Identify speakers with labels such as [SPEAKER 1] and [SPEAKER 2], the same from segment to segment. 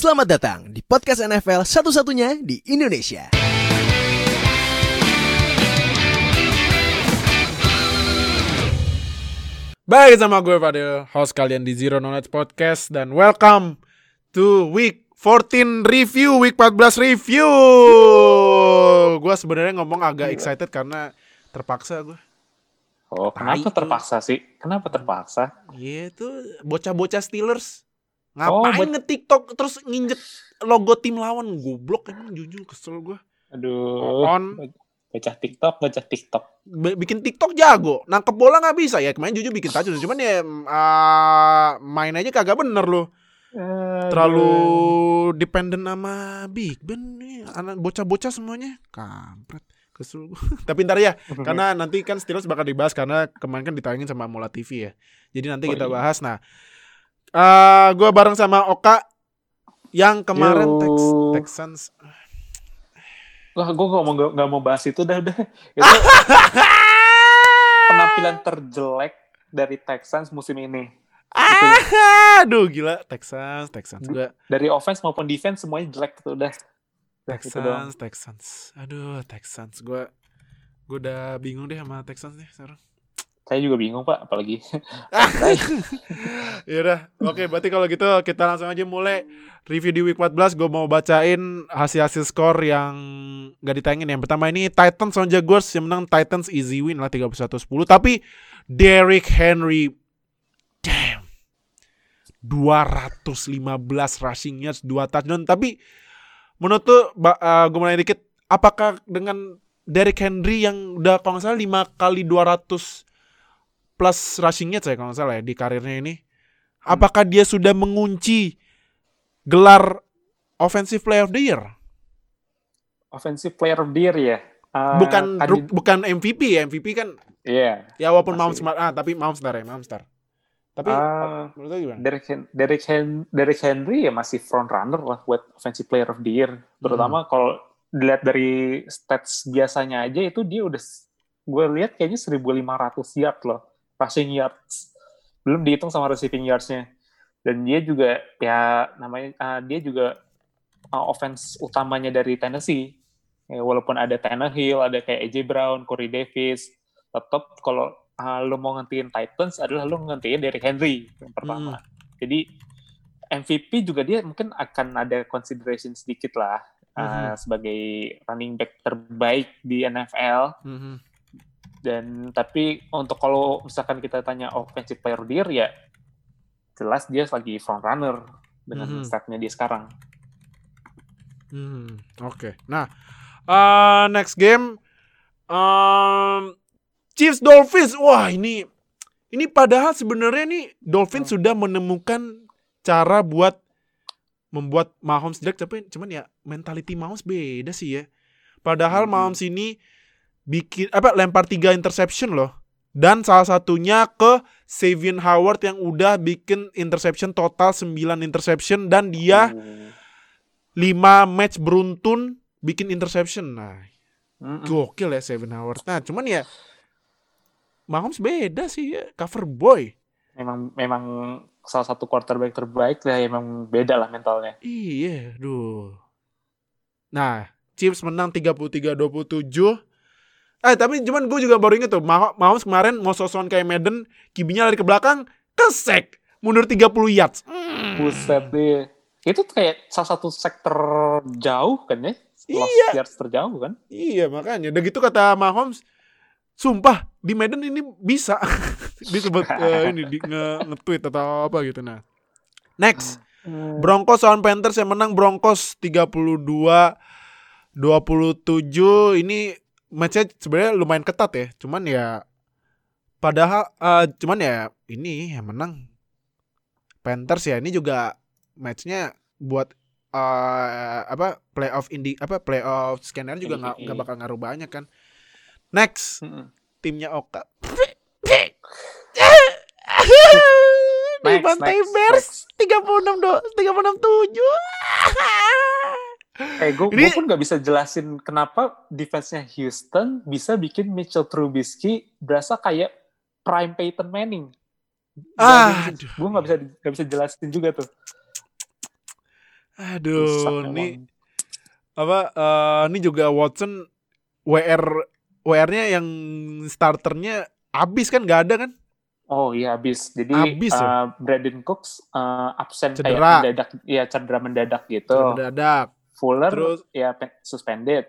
[SPEAKER 1] Selamat datang di podcast NFL satu-satunya di Indonesia.
[SPEAKER 2] Baik sama gue Fadil, host kalian di Zero Knowledge Podcast dan welcome to week 14 review, week 14 review. Gue sebenarnya ngomong agak excited karena terpaksa gue.
[SPEAKER 3] Oh, kenapa terpaksa sih? Kenapa terpaksa?
[SPEAKER 2] Iya itu bocah-bocah Steelers ngapain
[SPEAKER 3] buat-
[SPEAKER 2] nge-tiktok terus nginjek logo tim lawan goblok emang jujur kesel gue.
[SPEAKER 3] Aduh.
[SPEAKER 2] On
[SPEAKER 3] Baca TikTok, baca TikTok.
[SPEAKER 2] B- bikin TikTok jago, nangkep bola nggak bisa ya. Kemarin jujur bikin touchdown, cuman ya uh, main aja kagak bener loh. Terlalu dependen sama Big Ben nih, anak bocah-bocah semuanya. Kampret. Kesel gua. Tapi ntar ya, karena nanti kan Steelers bakal dibahas karena kemarin kan ditayangin sama Mola TV ya. Jadi nanti
[SPEAKER 3] Oh,
[SPEAKER 2] kita
[SPEAKER 3] iya.
[SPEAKER 2] bahas. Nah, eh gue bareng sama Oka yang kemarin
[SPEAKER 3] Yo.
[SPEAKER 2] Tex- Texans.
[SPEAKER 3] Wah, gue gak mau gak, mau bahas itu dah udah. Itu penampilan terjelek dari Texans musim ini.
[SPEAKER 2] Ah, aduh gila Texans, Texans gue.
[SPEAKER 3] Dari offense maupun defense semuanya jelek itu udah. Gitu.
[SPEAKER 2] Texans, Texans. Aduh, Texans. Gue gue udah bingung deh sama Texans nih sekarang.
[SPEAKER 3] Saya juga bingung pak, apalagi.
[SPEAKER 2] Yaudah, oke berarti kalau gitu kita langsung aja mulai review di week 14. Gue mau bacain hasil-hasil skor yang gak ditayangin. Yang pertama ini Titans on Jaguars yang menang Titans easy win lah 31-10. Tapi Derrick Henry, damn, 215 rushing yards, 2 touchdown. Tapi menurut tuh, gue mulai dikit, apakah dengan Derrick Henry yang udah kalau nggak salah 5 kali 200 plus rushing yards ya kalau nggak salah ya di karirnya ini. Apakah dia sudah mengunci gelar Offensive Player of the Year?
[SPEAKER 3] Offensive player of the year ya. Uh,
[SPEAKER 2] Bukan
[SPEAKER 3] kandid-
[SPEAKER 2] ruk- bukan MVP ya. MVP kan
[SPEAKER 3] Iya.
[SPEAKER 2] ya walaupun. Mahomes ah tapi Mahomes star ya, Mahomes star. Tapi
[SPEAKER 3] Ah,
[SPEAKER 2] menurut gimana?
[SPEAKER 3] Derrick, Hen- Derrick Henry ya masih front runner lah buat offensive player of the year. Terutama kalau dilihat dari stats biasanya aja itu dia udah gue lihat kayaknya 1500 yard loh rushing yards. Belum dihitung sama receiving yards-nya. Dan dia juga ya namanya ah, dia juga ah, offense utamanya dari Tennessee. Ya, walaupun ada Tannehill, ada kayak AJ Brown, Corey Davis, tetap kalau ah, lo mau ngentiin Titans adalah lo ngentiin Derrick Henry yang pertama. Jadi MVP juga dia mungkin akan ada consideration sedikit lah ah, sebagai running back terbaik di NFL.
[SPEAKER 2] Mhm.
[SPEAKER 3] Dan tapi untuk kalau misalkan kita tanya offensive player of the year ya jelas dia lagi front runner dengan
[SPEAKER 2] Mhm.
[SPEAKER 3] statnya dia sekarang.
[SPEAKER 2] Hmm, oke. Nah, uh, next game um, Chiefs Dolphins. Wah, ini ini padahal sebenarnya nih Dolphins sudah menemukan cara buat membuat Mahomes jelek tapi cuman ya mentality Mahomes beda sih ya. Padahal
[SPEAKER 3] Mhm.
[SPEAKER 2] Mahomes ini bikin apa lempar tiga interception loh. Dan salah satunya ke Savion Howard yang udah bikin interception total 9 interception dan dia
[SPEAKER 3] Uh,
[SPEAKER 2] 5 match beruntun bikin interception. Nah,
[SPEAKER 3] mm-mm.
[SPEAKER 2] gokil ya Seven Howard. Nah, cuman ya Mahomes beda sih ya, cover boy.
[SPEAKER 3] memang memang salah satu quarterback terbaik lah emang beda lah mentalnya.
[SPEAKER 2] Iya, duh. Nah, Chiefs menang 33-27. Eh, tapi cuman gue juga baru inget tuh, Mah- Mahomes kemarin mau sosokan kayak Madden, kibinya lari ke belakang, kesek, mundur 30 yards. Hmm.
[SPEAKER 3] Buset deh. Itu kayak salah satu sektor jauh kan ya?
[SPEAKER 2] Iya.
[SPEAKER 3] yards terjauh kan?
[SPEAKER 2] Iya makanya. Udah gitu kata Mahomes, sumpah di Medan ini bisa. Dia sebut eh, ini di nge, nge-tweet atau apa gitu nah. Next, Broncos lawan Panthers yang menang Broncos 32 27 ini matchnya sebenarnya lumayan ketat ya. Cuman ya padahal eh, cuman ya ini yang menang Panthers ya. Ini juga matchnya buat eh, apa playoff indi apa playoff scanner juga nggak nggak bakal ngaruh banyak kan. Next, timnya Oka. Dibantai
[SPEAKER 3] next,
[SPEAKER 2] Bears
[SPEAKER 3] next.
[SPEAKER 2] 36 do 36
[SPEAKER 3] Eh, gue
[SPEAKER 2] Ini-
[SPEAKER 3] pun gak bisa jelasin kenapa defense-nya Houston bisa bikin Mitchell Trubisky berasa kayak prime Peyton Manning.
[SPEAKER 2] Ah,
[SPEAKER 3] gue gak bisa gak bisa jelasin juga tuh.
[SPEAKER 2] Aduh,
[SPEAKER 3] Rusak
[SPEAKER 2] ini apa eh, ini juga Watson WR WR-nya yang starternya abis kan nggak ada kan?
[SPEAKER 3] Oh iya habis. Jadi
[SPEAKER 2] Habis ya?
[SPEAKER 3] uh, Brandon Cooks uh, absen
[SPEAKER 2] Cedera.
[SPEAKER 3] kayak mendadak, ya cedera mendadak gitu.
[SPEAKER 2] Mendadak.
[SPEAKER 3] Fuller
[SPEAKER 2] Terus
[SPEAKER 3] ya pe- suspended.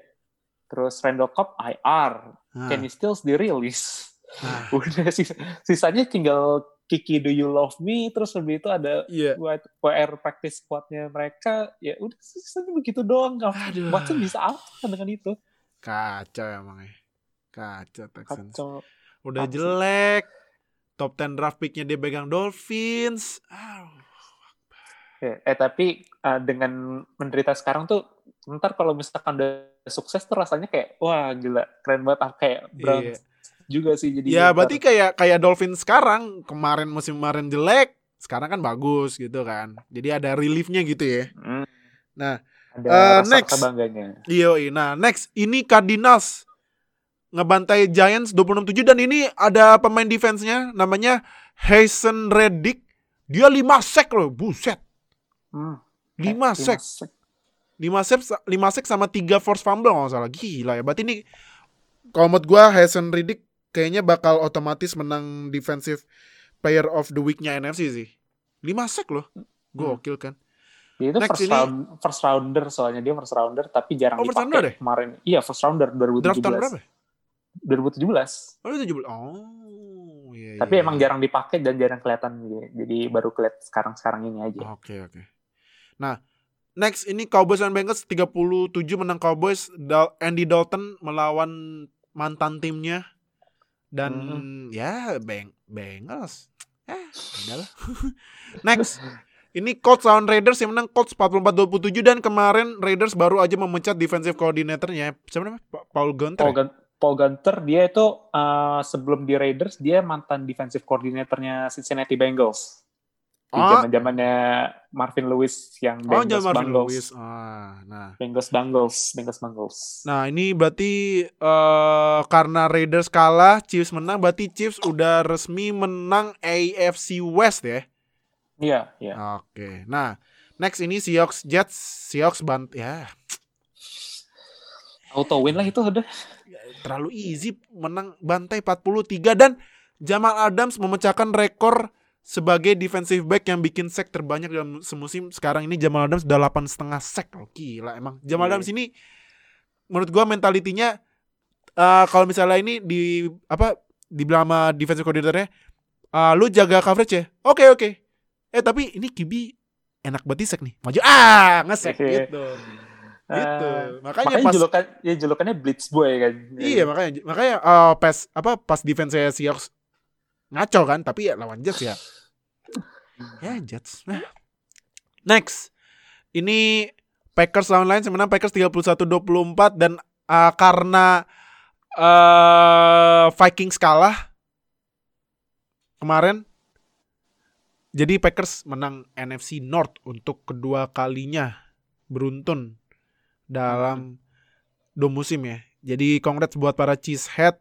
[SPEAKER 3] Terus Randall Cobb IR.
[SPEAKER 2] nah,
[SPEAKER 3] Kenny Stills dirilis.
[SPEAKER 2] nah,
[SPEAKER 3] Udah sis- sisanya tinggal Kiki Do You Love Me. Terus lebih itu ada
[SPEAKER 2] iya.
[SPEAKER 3] buat WR practice squadnya mereka. Ya udah sisanya begitu doang.
[SPEAKER 2] Aduh.
[SPEAKER 3] Watson bisa apa dengan itu?
[SPEAKER 2] Kacau emang ya. Kacau Texans.
[SPEAKER 3] Kacau.
[SPEAKER 2] Udah
[SPEAKER 3] Kacau.
[SPEAKER 2] jelek. Top 10 draft picknya dia pegang Dolphins. Aduh.
[SPEAKER 3] Eh tapi uh, dengan menderita sekarang tuh ntar kalau misalkan udah sukses tuh rasanya kayak wah gila keren banget ah, kayak Browns
[SPEAKER 2] Iya.
[SPEAKER 3] juga sih jadi
[SPEAKER 2] Ya berarti kayak kayak Dolphins sekarang kemarin musim kemarin jelek, sekarang kan bagus gitu kan. Jadi ada reliefnya gitu ya.
[SPEAKER 3] Hmm.
[SPEAKER 2] Nah,
[SPEAKER 3] ada
[SPEAKER 2] eh,
[SPEAKER 3] rasa,
[SPEAKER 2] next.
[SPEAKER 3] bangganya
[SPEAKER 2] Iya, nah next ini Cardinals ngebantai Giants 26-7 dan ini ada pemain defense-nya namanya Hazen Reddick. Dia 5 sack loh, buset.
[SPEAKER 3] Hmm.
[SPEAKER 2] 5
[SPEAKER 3] Eh, lima
[SPEAKER 2] 5 sack 5 sack sama 3 force fumble kalau salah. Gila ya. Berarti ini kalau menurut gua Hazen Reddick kayaknya bakal otomatis menang defensive player of the week-nya NFC sih. 5 sack loh. Gokil kan.
[SPEAKER 3] Dia itu
[SPEAKER 2] Next
[SPEAKER 3] first,
[SPEAKER 2] ini-
[SPEAKER 3] round, first rounder soalnya dia first rounder tapi jarang
[SPEAKER 2] Oh,
[SPEAKER 3] dipakai
[SPEAKER 2] ya?
[SPEAKER 3] kemarin iya first rounder 2017
[SPEAKER 2] Draft tahun berapa? ya?
[SPEAKER 3] 2017
[SPEAKER 2] Oh, itu 17. Oh, iya
[SPEAKER 3] tapi
[SPEAKER 2] iya,
[SPEAKER 3] emang
[SPEAKER 2] iya.
[SPEAKER 3] jarang dipakai dan jarang kelihatan jadi, jadi baru kelihatan sekarang sekarang ini aja
[SPEAKER 2] Oke, oke. Nah, next ini Cowboys dan Bengals 37 menang Cowboys. Dal- Andy Dalton melawan mantan timnya dan ya Beng Bengals. Eh, udahlah. next. Ini Colts lawan Raiders yang menang Colts 44-27 dan kemarin Raiders baru aja memecat defensive coordinator-nya. Siapa namanya? Pa- Paul Gunter.
[SPEAKER 3] Paul,
[SPEAKER 2] ya?
[SPEAKER 3] Gun- Paul Gunter dia itu uh, sebelum di Raiders dia mantan defensive coordinatornya Cincinnati Bengals di
[SPEAKER 2] Ah.
[SPEAKER 3] zaman zamannya Marvin Lewis yang
[SPEAKER 2] Oh,
[SPEAKER 3] Bengals
[SPEAKER 2] Marvin
[SPEAKER 3] Bengals
[SPEAKER 2] Lewis. Ah, nah.
[SPEAKER 3] Bengals Bengals Bengals Bengals
[SPEAKER 2] Nah ini berarti eh karena Raiders kalah, Chiefs menang, berarti Chiefs udah resmi menang AFC West ya.
[SPEAKER 3] iya iya
[SPEAKER 2] Oke, nah next ini Seahawks Jets, Seahawks bant ya
[SPEAKER 3] auto win lah itu udah
[SPEAKER 2] terlalu easy menang bantai 43 dan Jamal Adams memecahkan rekor sebagai defensive back yang bikin sack terbanyak dalam semusim. Sekarang ini Jamal Adams udah 8 setengah sack loh. Gila emang. Jamal
[SPEAKER 3] Iya.
[SPEAKER 2] Adams ini menurut gua mentalitinya eh, kalau misalnya ini di apa dibilang sama defensive coordinatornya "Ah, lu jaga coverage ya. Oke oke. Eh tapi ini QB enak banget di sack nih. Maju ah ngesek
[SPEAKER 3] Oke.
[SPEAKER 2] gitu. Gitu.
[SPEAKER 3] Eh,
[SPEAKER 2] Makanya,
[SPEAKER 3] makanya
[SPEAKER 2] pas
[SPEAKER 3] julukan ya julukannya Blitz Boy kan
[SPEAKER 2] Iya makanya makanya eh, pas apa pas defense saya Seahawks ngaco kan tapi ya lawan Jets ya. Ya Jets. Nah. Next. Ini Packers lawan Lions yang menang Packers 31-24 dan eh, karena eh Vikings kalah kemarin jadi Packers menang NFC North untuk kedua kalinya beruntun dalam dua musim ya. Jadi congrats buat para cheesehead.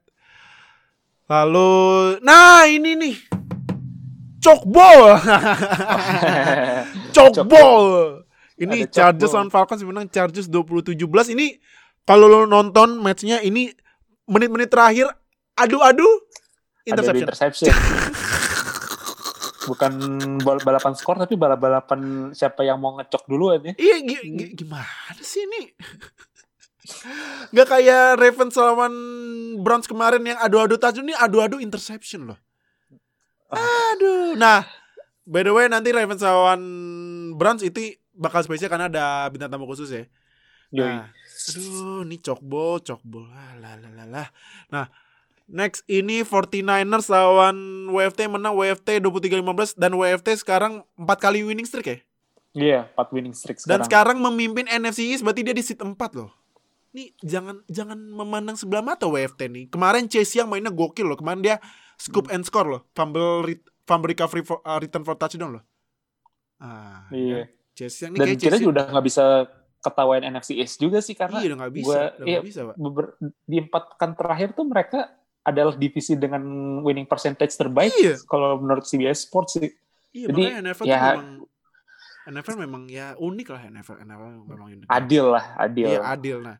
[SPEAKER 2] Lalu, nah ini nih, cokball, cokball. Ini
[SPEAKER 3] Ada
[SPEAKER 2] Chargers lawan Falcons menang Chargers 2017. Ini kalau lo nonton matchnya ini menit-menit terakhir, adu-adu,
[SPEAKER 3] ada di
[SPEAKER 2] interception.
[SPEAKER 3] interception bukan bal- balapan skor tapi balap-balapan siapa yang mau ngecok duluan ya
[SPEAKER 2] Iya, gi- gi- gimana sih ini? Gak kayak Ravens lawan Browns kemarin yang adu-adu touchdown ini adu-adu interception loh. Aduh. Nah, by the way nanti Ravens lawan Browns itu bakal spesial karena ada bintang tamu khusus ya. Nah, aduh, ini cokbol, cokbol. Ah, lah, lah, lah, lah. Nah, next ini 49ers lawan WFT menang WFT 23-15 dan WFT sekarang 4 kali winning streak ya.
[SPEAKER 3] Iya, 4 winning streak
[SPEAKER 2] Dan
[SPEAKER 3] sekarang.
[SPEAKER 2] sekarang memimpin NFC East berarti dia di seat 4 loh. Nih jangan jangan memandang sebelah mata WFT nih. Kemarin Chase Young mainnya gokil loh. Kemarin dia scoop and score loh. Fumble re- fumble recovery for, uh, return for touchdown loh. Ah,
[SPEAKER 3] Iya.
[SPEAKER 2] kan? Chase Young nih
[SPEAKER 3] Dan kita juga udah nggak bisa ketawain NFC East juga sih karena
[SPEAKER 2] Iya udah gak bisa,
[SPEAKER 3] gua-
[SPEAKER 2] udah
[SPEAKER 3] iya,
[SPEAKER 2] gak bisa, Pak.
[SPEAKER 3] beber- di empat pekan terakhir tuh mereka adalah divisi dengan winning percentage terbaik
[SPEAKER 2] Iya.
[SPEAKER 3] kalau menurut CBS Sports sih.
[SPEAKER 2] Iya,
[SPEAKER 3] Jadi,
[SPEAKER 2] makanya NFL
[SPEAKER 3] ya,
[SPEAKER 2] memang NFL memang ya unik lah NFL NFL memang unik.
[SPEAKER 3] Adil lah, adil.
[SPEAKER 2] Iya adil. Nah,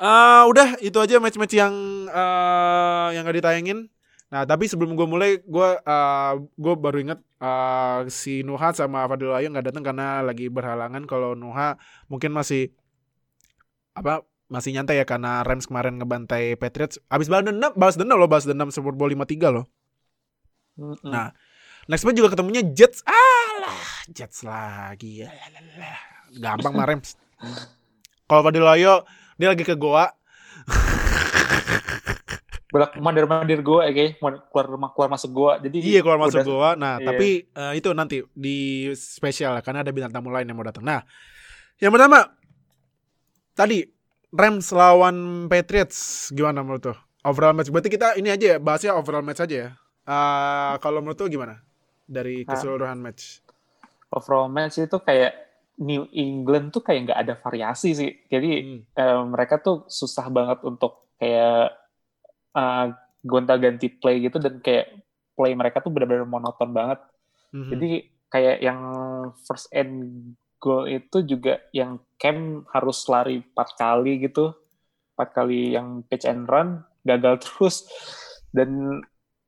[SPEAKER 2] Eh, udah itu aja match-match yang eh yang gak ditayangin. Nah tapi sebelum gue mulai, gue eh gue baru inget eh si Nuha sama Fadil Ayu nggak datang karena lagi berhalangan. Kalau Nuha mungkin masih apa masih nyantai ya karena Rams kemarin ngebantai Patriots. Abis balas dendam, balas dendam loh, balas dendam Super Bowl 53 loh.
[SPEAKER 3] Mm-mm.
[SPEAKER 2] Nah, Next match juga ketemunya Jets. Alah, Jets lagi. Gampang mah Rams. Kalau Fadil Ayo, dia lagi ke Goa.
[SPEAKER 3] Bolak mandir mandir gue, ya kayak keluar rumah keluar masuk gue. Jadi
[SPEAKER 2] Iya keluar masuk
[SPEAKER 3] udah-
[SPEAKER 2] Goa. Nah,
[SPEAKER 3] iya.
[SPEAKER 2] tapi eh, itu nanti di spesial karena ada bintang tamu lain yang mau datang. Nah, yang pertama tadi Rams lawan Patriots gimana menurut tuh? Overall match. Berarti kita ini aja ya, bahasnya overall match aja ya. Eh, kalau menurut tuh gimana? Dari
[SPEAKER 3] Ah.
[SPEAKER 2] keseluruhan match.
[SPEAKER 3] overall match itu kayak New England tuh kayak nggak ada variasi sih. Jadi
[SPEAKER 2] Hmm.
[SPEAKER 3] eh, mereka tuh susah banget untuk kayak eh, gonta-ganti play gitu dan kayak play mereka tuh benar-benar monoton banget.
[SPEAKER 2] Mhm.
[SPEAKER 3] Jadi kayak yang first and goal itu juga yang Cam harus lari empat kali gitu, empat kali yang pitch and run gagal terus. Dan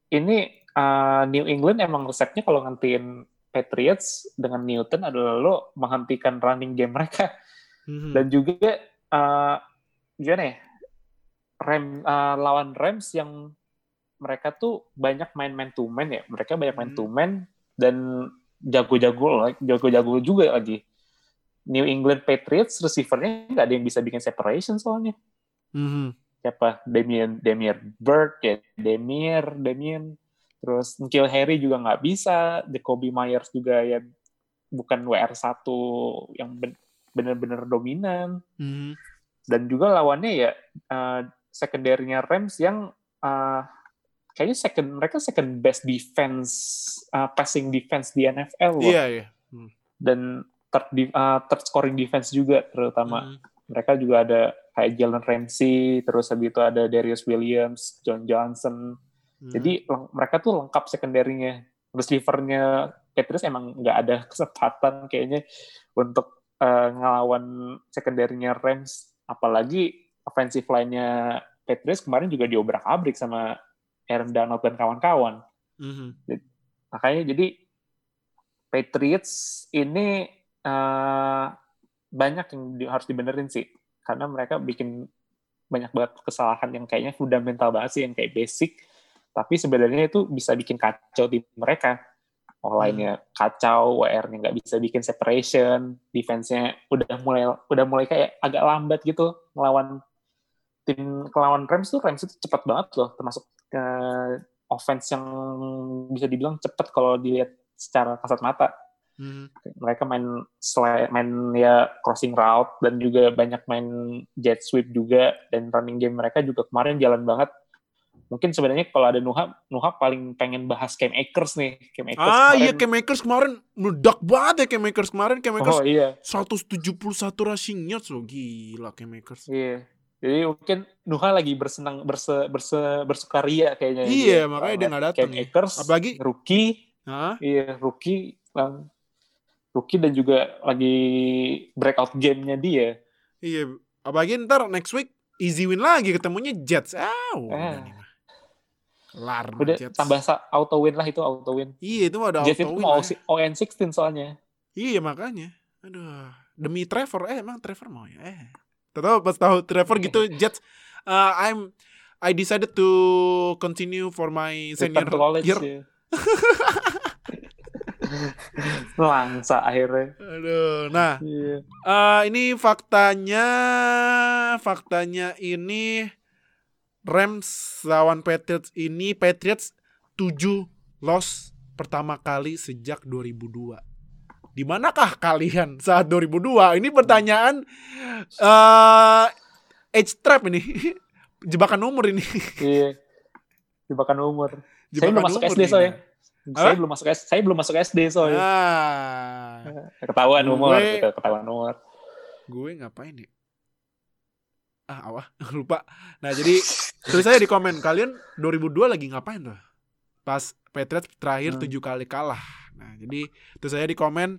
[SPEAKER 3] ini uh, New England emang resepnya kalau ngantiin Patriots dengan Newton adalah lo menghentikan running game mereka.
[SPEAKER 2] Mhm.
[SPEAKER 3] dan juga uh, gimana ya? Ram uh, lawan Rams yang mereka tuh banyak main man to man ya. Mereka banyak main
[SPEAKER 2] Hmm.
[SPEAKER 3] to man dan jago-jago jago-jago juga lagi. New England Patriots receivernya nggak ada yang bisa bikin separation soalnya.
[SPEAKER 2] Mhm.
[SPEAKER 3] siapa? Damien Damien Bird ya Demir Damien terus Nikhil Harry juga nggak bisa Jacoby Myers juga ya bukan WR1 yang ben- benar-benar dominan
[SPEAKER 2] Mhm.
[SPEAKER 3] dan juga lawannya ya uh, secondary-nya Rams yang uh, kayaknya second mereka second best defense uh, passing defense di NFL loh
[SPEAKER 2] Iya, iya.
[SPEAKER 3] dan third, uh, third scoring defense juga terutama
[SPEAKER 2] Mhm.
[SPEAKER 3] mereka juga ada kayak Jalen Ramsey terus habis itu ada Darius Williams John Johnson
[SPEAKER 2] Mhm.
[SPEAKER 3] jadi mereka tuh lengkap secondary-nya. Receiver-nya Patriots emang nggak ada kesempatan kayaknya untuk uh, ngelawan secondary-nya Rams. Apalagi offensive line-nya Patriots kemarin juga diobrak-abrik sama Aaron Donald dan kawan-kawan.
[SPEAKER 2] Mhm.
[SPEAKER 3] makanya jadi Patriots ini eh, banyak yang di- harus dibenerin sih. Karena mereka bikin banyak banget kesalahan yang kayaknya fundamental banget sih yang kayak basic tapi sebenarnya itu bisa bikin kacau tim mereka. Lainnya kacau WR-nya nggak bisa bikin separation defense-nya udah mulai udah mulai kayak agak lambat gitu ngelawan tim ngelawan Rams tuh Rams itu cepat banget loh. Termasuk eh, offense yang bisa dibilang cepat kalau dilihat secara kasat mata.
[SPEAKER 2] Mhm.
[SPEAKER 3] mereka main main ya crossing route dan juga banyak main jet sweep juga dan running game mereka juga kemarin jalan banget mungkin sebenarnya kalau ada Nuha Nuha paling pengen bahas Cam Akers nih Cam Akers
[SPEAKER 2] Ah iya
[SPEAKER 3] kemarin-
[SPEAKER 2] Cam Akers kemarin meledak banget ya Cam Akers kemarin Cam Akers
[SPEAKER 3] oh iya
[SPEAKER 2] 171 rushing yards loh gila Cam Akers.
[SPEAKER 3] iya jadi mungkin Nuha lagi bersenang berse, berse, bersukaria kayaknya
[SPEAKER 2] Iya, makanya dia nggak datang
[SPEAKER 3] Cam
[SPEAKER 2] ya.
[SPEAKER 3] Akers
[SPEAKER 2] Apalagi
[SPEAKER 3] rookie
[SPEAKER 2] Hah?
[SPEAKER 3] iya rookie lang- rookie dan juga lagi breakout game-nya dia
[SPEAKER 2] Iya, apalagi ntar next week easy win lagi ketemunya Jets. Ah, udah
[SPEAKER 3] Eh.
[SPEAKER 2] Mah
[SPEAKER 3] udah
[SPEAKER 2] Jets.
[SPEAKER 3] tambah auto win lah itu auto win
[SPEAKER 2] Iya, itu ada
[SPEAKER 3] Jets
[SPEAKER 2] auto
[SPEAKER 3] itu
[SPEAKER 2] win
[SPEAKER 3] mau
[SPEAKER 2] lah ya.
[SPEAKER 3] ON 16 soalnya.
[SPEAKER 2] Iya, makanya. Aduh, demi Trevor eh emang Trevor mau ya. Eh. Tahu pas tahu Trevor gitu Jets uh, I'm I decided to continue for my senior
[SPEAKER 3] college
[SPEAKER 2] year.
[SPEAKER 3] ya. Langsa akhirnya.
[SPEAKER 2] Aduh, nah
[SPEAKER 3] Iya.
[SPEAKER 2] Eh, ini faktanya, faktanya ini Rams lawan Patriots ini Patriots 7 loss pertama kali sejak 2002. Di manakah kalian saat 2002? Ini pertanyaan eh age trap ini. Jebakan umur ini.
[SPEAKER 3] Iya. Jebakan umur. saya
[SPEAKER 2] Jebakan
[SPEAKER 3] belum masuk SD
[SPEAKER 2] nih.
[SPEAKER 3] soalnya.
[SPEAKER 2] Apa?
[SPEAKER 3] Saya belum masuk S- saya belum masuk SD soalnya.
[SPEAKER 2] Ah,
[SPEAKER 3] Ketahuan umur,
[SPEAKER 2] Gue-
[SPEAKER 3] gitu, ketahuan umur.
[SPEAKER 2] gue ngapain ya? Ah, awah, lupa. Nah, jadi tulis saya di komen kalian 2002 lagi ngapain tuh? Pas Patriots terakhir
[SPEAKER 3] Hmm.
[SPEAKER 2] tujuh kali kalah. Nah, jadi tulis saya di komen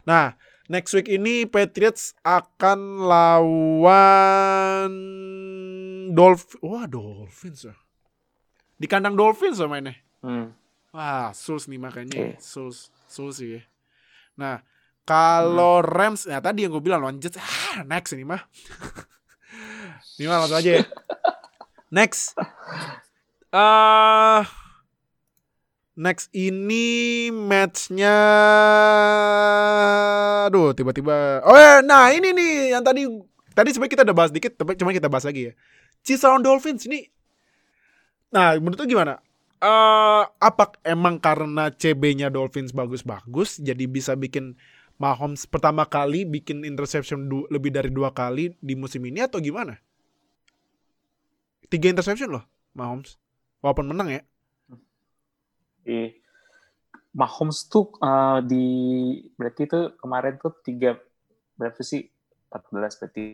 [SPEAKER 2] Nah, next week ini Patriots akan lawan Dolph Wah, Dolphins ya. Di kandang Dolphins ya mainnya.
[SPEAKER 3] Hmm.
[SPEAKER 2] Wah, Souls nih makanya.
[SPEAKER 3] Oke.
[SPEAKER 2] Souls, Souls sih ya. Nah, kalau Rams, ya tadi yang gue bilang lawan Jets, ah, next ini mah. mah langsung aja ya. Next. eh next ini matchnya, aduh tiba-tiba, oh ya, nah ini nih yang tadi tadi sebenarnya kita udah bahas dikit, tapi cuma kita bahas lagi ya. Chiefs Dolphins ini, nah menurut lu gimana? eh apa emang karena CB-nya Dolphins bagus-bagus jadi bisa bikin Mahomes pertama kali bikin interception lebih dari dua kali di musim ini atau gimana? Tiga interception loh Mahomes. Walaupun menang ya.
[SPEAKER 3] Di Mahomes tuh eh, di berarti tuh kemarin tuh tiga berapa sih 14 berarti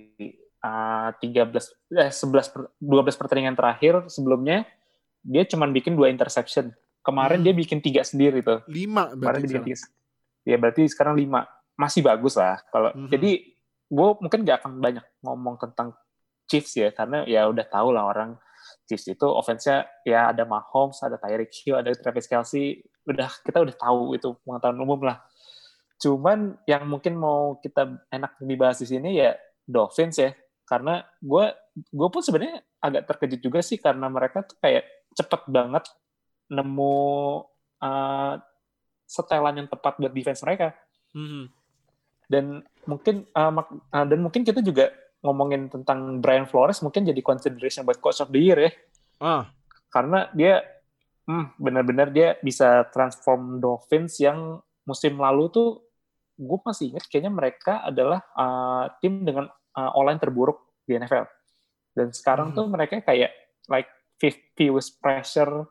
[SPEAKER 3] eh, 13 eh 11 per- 12 pertandingan terakhir sebelumnya dia cuman bikin dua interception. Kemarin
[SPEAKER 2] Hmm.
[SPEAKER 3] dia bikin tiga sendiri tuh.
[SPEAKER 2] Lima
[SPEAKER 3] Kemarin
[SPEAKER 2] berarti.
[SPEAKER 3] dia bikin tiga. Ya berarti sekarang lima. Masih bagus lah. Kalau
[SPEAKER 2] Mhm.
[SPEAKER 3] jadi gue mungkin gak akan banyak ngomong tentang Chiefs ya karena ya udah tahu lah orang Chiefs itu offense-nya ya ada Mahomes, ada Tyreek Hill, ada Travis Kelsey, udah kita udah tahu itu pengetahuan umum lah. Cuman yang mungkin mau kita enak dibahas di sini ya Dolphins ya, karena gue gue pun sebenarnya agak terkejut juga sih karena mereka tuh kayak cepet banget nemu uh, setelan yang tepat buat defense mereka
[SPEAKER 2] Mhm.
[SPEAKER 3] dan mungkin uh, uh, dan mungkin kita juga ngomongin tentang Brian Flores mungkin jadi consideration buat coach of the year ya.
[SPEAKER 2] Ah,
[SPEAKER 3] karena dia hmm, benar-benar dia bisa transform Dolphins yang musim lalu tuh gue masih ingat kayaknya mereka adalah uh, tim dengan uh, online terburuk di NFL dan sekarang
[SPEAKER 2] Mhm.
[SPEAKER 3] tuh mereka kayak like 50 with pressure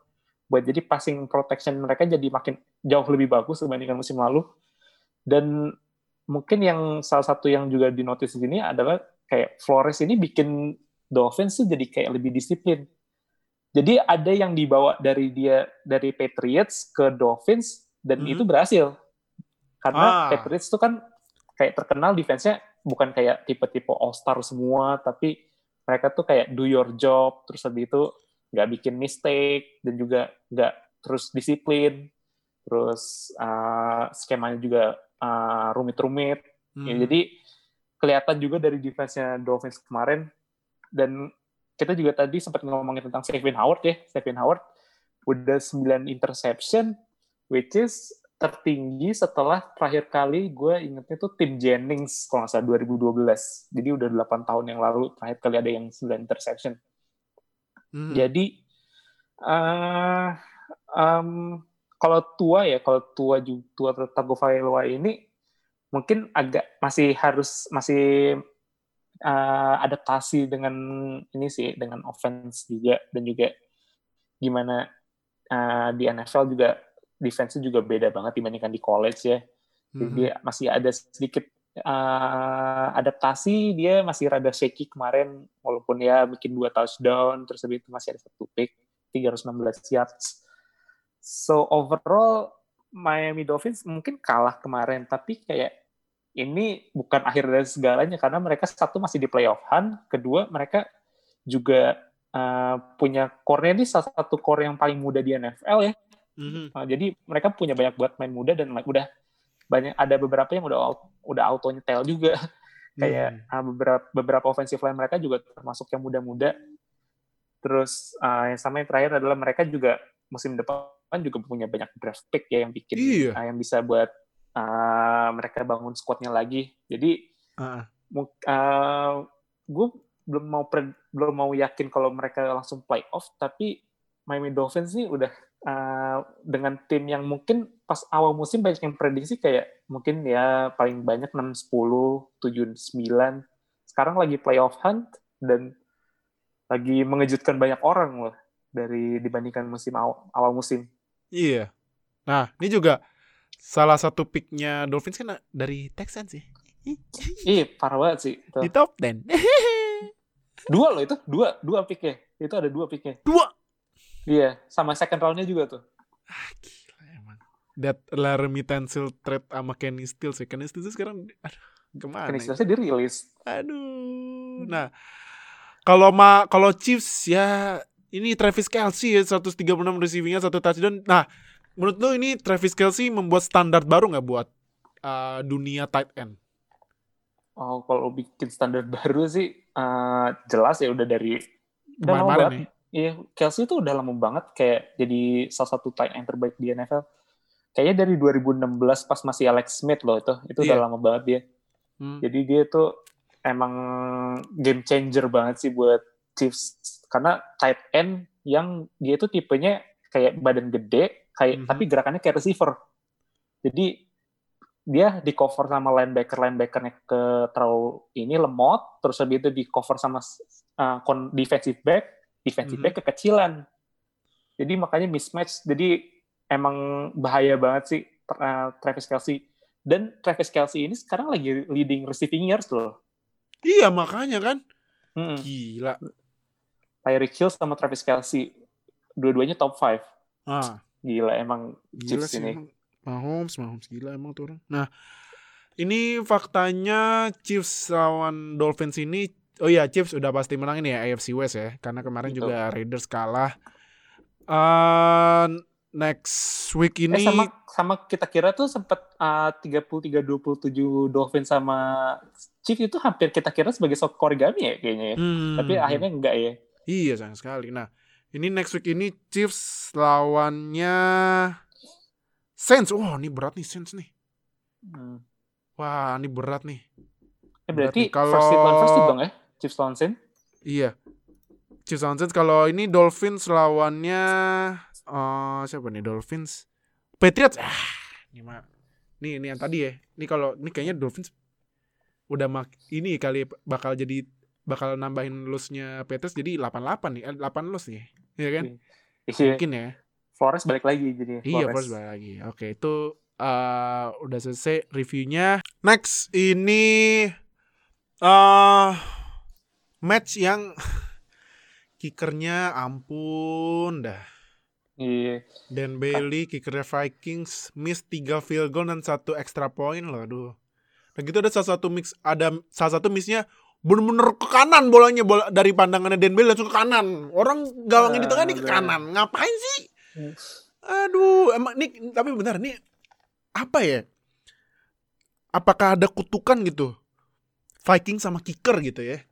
[SPEAKER 3] buat jadi passing protection mereka jadi makin jauh lebih bagus dibandingkan musim lalu. Dan mungkin yang salah satu yang juga di notice di sini adalah kayak Flores ini bikin Dolphins tuh jadi kayak lebih disiplin jadi ada yang dibawa dari dia dari Patriots ke Dolphins dan
[SPEAKER 2] Mhm.
[SPEAKER 3] itu berhasil. Karena
[SPEAKER 2] Ah.
[SPEAKER 3] Patriots itu kan kayak terkenal defense-nya bukan kayak tipe-tipe all star semua, tapi mereka tuh kayak do your job, terus habis itu nggak bikin mistake dan juga nggak terus disiplin, terus uh, skemanya juga uh, rumit-rumit. Ya,
[SPEAKER 2] mhm.
[SPEAKER 3] jadi kelihatan juga dari defense-nya Dolphins kemarin dan kita juga tadi sempat ngomongin tentang Stephen Howard ya. Stephen Howard udah 9 interception which is tertinggi setelah terakhir kali gue ingetnya tuh tim Jennings kalau nggak salah 2012. Jadi udah 8 tahun yang lalu terakhir kali ada yang 9 interception.
[SPEAKER 2] Mhm.
[SPEAKER 3] Jadi eh em, kalau tua ya, kalau tua juga tua Tagovailoa ini mungkin agak masih harus masih eh, adaptasi dengan ini sih dengan offense juga dan juga gimana eh, di NFL juga defense juga beda banget dibandingkan di college ya. Jadi
[SPEAKER 2] Mhm.
[SPEAKER 3] dia masih ada sedikit uh, adaptasi dia masih rada shaky kemarin walaupun ya bikin dua touchdown terus habis itu masih ada satu pick 316 yards so overall Miami Dolphins mungkin kalah kemarin tapi kayak ini bukan akhir dari segalanya karena mereka satu masih di playoff hunt kedua mereka juga uh, punya core ini salah satu core yang paling muda di NFL ya
[SPEAKER 2] Mhm.
[SPEAKER 3] Nah, jadi mereka punya banyak buat main muda dan udah banyak ada beberapa yang udah udah auto nyetel juga kayak
[SPEAKER 2] Mhm.
[SPEAKER 3] ah, beberapa beberapa offensive line mereka juga termasuk yang muda-muda. Terus ah, yang sama yang terakhir adalah mereka juga musim depan juga punya banyak draft pick ya yang bikin
[SPEAKER 2] Iya.
[SPEAKER 3] ah, yang bisa buat ah, mereka bangun squadnya lagi. Jadi
[SPEAKER 2] Ah,
[SPEAKER 3] gue belum mau pred- belum mau yakin kalau mereka langsung playoff tapi Miami Dolphins sih udah uh, dengan tim yang mungkin pas awal musim banyak yang prediksi kayak mungkin ya paling banyak 6 10 7 9 sekarang lagi playoff hunt dan lagi mengejutkan banyak orang loh dari dibandingkan musim awal, awal musim
[SPEAKER 2] Iya. Nah, ini juga salah satu picknya Dolphins kan dari Texans sih.
[SPEAKER 3] Ih, parah banget sih. Itu.
[SPEAKER 2] Di top 10.
[SPEAKER 3] Dua loh itu, dua, dua picknya. Itu ada dua picknya.
[SPEAKER 2] Dua.
[SPEAKER 3] Iya, sama second round-nya juga tuh.
[SPEAKER 2] Ah, gila emang. that Laramie Tansil trade sama Kenny Stills ya. Kenny Stills sekarang aduh, ke mana?
[SPEAKER 3] Kenny
[SPEAKER 2] ya?
[SPEAKER 3] Stills dirilis.
[SPEAKER 2] Aduh. Nah, kalau ma kalau Chiefs ya ini Travis Kelsey ya 136 receivingnya satu touchdown. Nah, menurut lo ini Travis Kelsey membuat standar baru nggak buat uh, dunia tight end?
[SPEAKER 3] Oh, kalau bikin standar baru sih eh, jelas ya udah dari udah lama
[SPEAKER 2] Kemarin-kemarin
[SPEAKER 3] banget. Iya, Kelsey itu udah lama banget kayak jadi salah satu tight end terbaik di NFL. Kayaknya dari 2016 pas masih Alex Smith loh itu. Itu udah
[SPEAKER 2] Iya.
[SPEAKER 3] lama banget dia.
[SPEAKER 2] Hmm.
[SPEAKER 3] Jadi dia tuh emang game changer banget sih buat Chiefs karena tight end yang dia tuh tipenya kayak badan gede, kayak
[SPEAKER 2] Mhm.
[SPEAKER 3] tapi gerakannya kayak receiver. Jadi dia di cover sama linebacker linebackernya ke terlalu ini lemot, terus habis itu di cover sama uh, defensive back, defensive
[SPEAKER 2] Mhm.
[SPEAKER 3] back kekecilan. Jadi makanya mismatch. Jadi emang bahaya banget sih uh, Travis Kelsey. Dan Travis Kelsey ini sekarang lagi leading receiving yards loh.
[SPEAKER 2] Iya makanya kan.
[SPEAKER 3] Mm-mm.
[SPEAKER 2] Gila.
[SPEAKER 3] Tyreek Hill sama Travis Kelsey. Dua-duanya top 5.
[SPEAKER 2] Ah,
[SPEAKER 3] Gila emang
[SPEAKER 2] gila
[SPEAKER 3] Chiefs
[SPEAKER 2] sih
[SPEAKER 3] ini.
[SPEAKER 2] emang. Mahomes, Mahomes gila emang tuh orang. Nah, ini faktanya Chiefs lawan Dolphins ini Oh iya, Chiefs udah pasti menang ini ya AFC West ya, karena kemarin
[SPEAKER 3] Betul.
[SPEAKER 2] juga Raiders kalah. Uh, next week
[SPEAKER 3] Eh,
[SPEAKER 2] ini
[SPEAKER 3] sama sama kita kira tuh sempat uh, 33-27 Dolphins sama Chiefs itu hampir kita kira sebagai soft origami ya kayaknya ya.
[SPEAKER 2] Hmm,
[SPEAKER 3] Tapi akhirnya enggak ya.
[SPEAKER 2] Iya sayang sekali. Nah, ini next week ini Chiefs lawannya Saints. Wah, ini berat nih Saints nih.
[SPEAKER 3] Hmm.
[SPEAKER 2] Wah, ini berat nih.
[SPEAKER 3] Eh, berarti
[SPEAKER 2] Berarti kalau-
[SPEAKER 3] first seed lawan first seed dong ya? Chiefs lawan Saints?
[SPEAKER 2] Iya. Chiefs lawan Saints. Kalau ini Dolphins lawannya eh siapa nih Dolphins? Patriots. Ah, ini mah. Nih, ini yang tadi ya. Ini kalau ini kayaknya Dolphins udah mak ini kali bakal jadi bakal nambahin loss-nya Patriots jadi 88 nih. Eh, 8 loss nih. Iya kan?
[SPEAKER 3] Iya.
[SPEAKER 2] Mungkin ya.
[SPEAKER 3] Flores balik lagi jadi.
[SPEAKER 2] Iya, first balik lagi. Oke, itu eh udah selesai reviewnya. Next ini eh match yang kickernya ampun dah.
[SPEAKER 3] Iya.
[SPEAKER 2] Dan Bailey kickernya Vikings miss 3 field goal dan satu extra point loh, aduh. Dan gitu ada salah satu mix ada salah satu missnya bener-bener ke kanan bolanya bola dari pandangannya Dan Bailey langsung ke kanan. Orang gawangnya di tengah nih ke kanan. Ngapain sih? Aduh, emang nih tapi benar nih apa ya? Apakah ada kutukan gitu? Viking sama kicker gitu ya?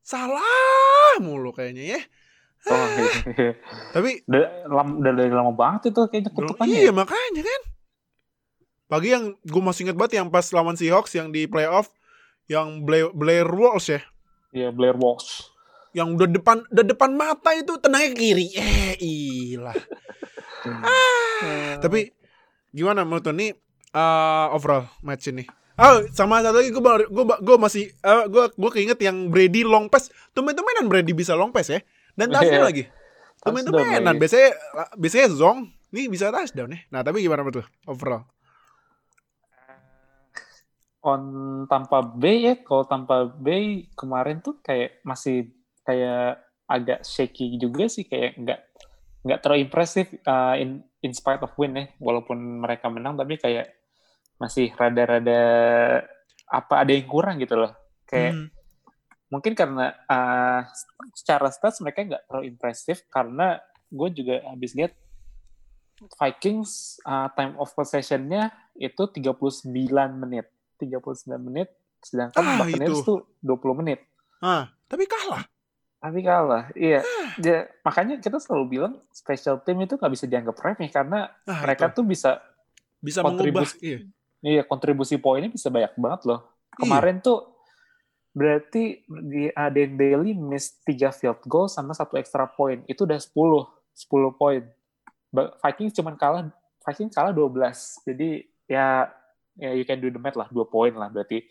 [SPEAKER 2] Salah mulu kayaknya ya.
[SPEAKER 3] Oh, iya.
[SPEAKER 2] Tapi
[SPEAKER 3] udah, lama, udah dari lama banget itu kayaknya kutukannya.
[SPEAKER 2] iya
[SPEAKER 3] ya.
[SPEAKER 2] makanya kan. Pagi yang gue masih inget banget yang pas lawan Seahawks yang di playoff yang Blair, Blair Walsh ya,
[SPEAKER 3] Iya, Blair Walsh.
[SPEAKER 2] yang udah depan udah depan mata itu tenangnya kiri. Eh, ilah.
[SPEAKER 3] Eh,
[SPEAKER 2] Tapi gimana menurut lo nih eh, overall match ini? Oh, sama satu lagi gue gue gue masih eh, gue gue keinget yang Brady long pass. Tumben-tumbenan Brady bisa long pass ya. Dan touchdown
[SPEAKER 3] Iya.
[SPEAKER 2] lagi.
[SPEAKER 3] Touchdown
[SPEAKER 2] Tumben-tumbenan.
[SPEAKER 3] lagi.
[SPEAKER 2] Biasanya biasanya zong, nih bisa touchdown ya. Nah, tapi gimana menurut overall?
[SPEAKER 3] On Tampa Bay ya, kalau Tampa Bay kemarin tuh kayak masih kayak agak shaky juga sih, kayak nggak nggak terlalu impresif uh, in in spite of win ya, walaupun mereka menang tapi kayak masih rada-rada apa ada yang kurang gitu loh, kayak
[SPEAKER 2] Hmm.
[SPEAKER 3] mungkin karena uh, secara stats mereka nggak terlalu impresif. Karena gue juga habis lihat Vikings uh, time of possession-nya itu 39 menit. 39 menit sedangkan
[SPEAKER 2] Ah,
[SPEAKER 3] Buccaneers
[SPEAKER 2] itu.
[SPEAKER 3] tuh 20 menit.
[SPEAKER 2] Ah, tapi kalah.
[SPEAKER 3] Tapi kalah. Iya. Ja- makanya kita selalu bilang special team itu nggak bisa dianggap remeh karena
[SPEAKER 2] Ah,
[SPEAKER 3] mereka
[SPEAKER 2] itu.
[SPEAKER 3] tuh bisa
[SPEAKER 2] bisa mengubah.
[SPEAKER 3] kontribusi-
[SPEAKER 2] Iya.
[SPEAKER 3] iya kontribusi poinnya bisa banyak banget loh. Kemarin tuh berarti di Aden Bailey miss 3 field goal sama satu extra point. Itu udah 10, 10 poin. Vikings cuman kalah Vikings kalah 12. Jadi ya ya you can do the math lah, 2 poin lah berarti.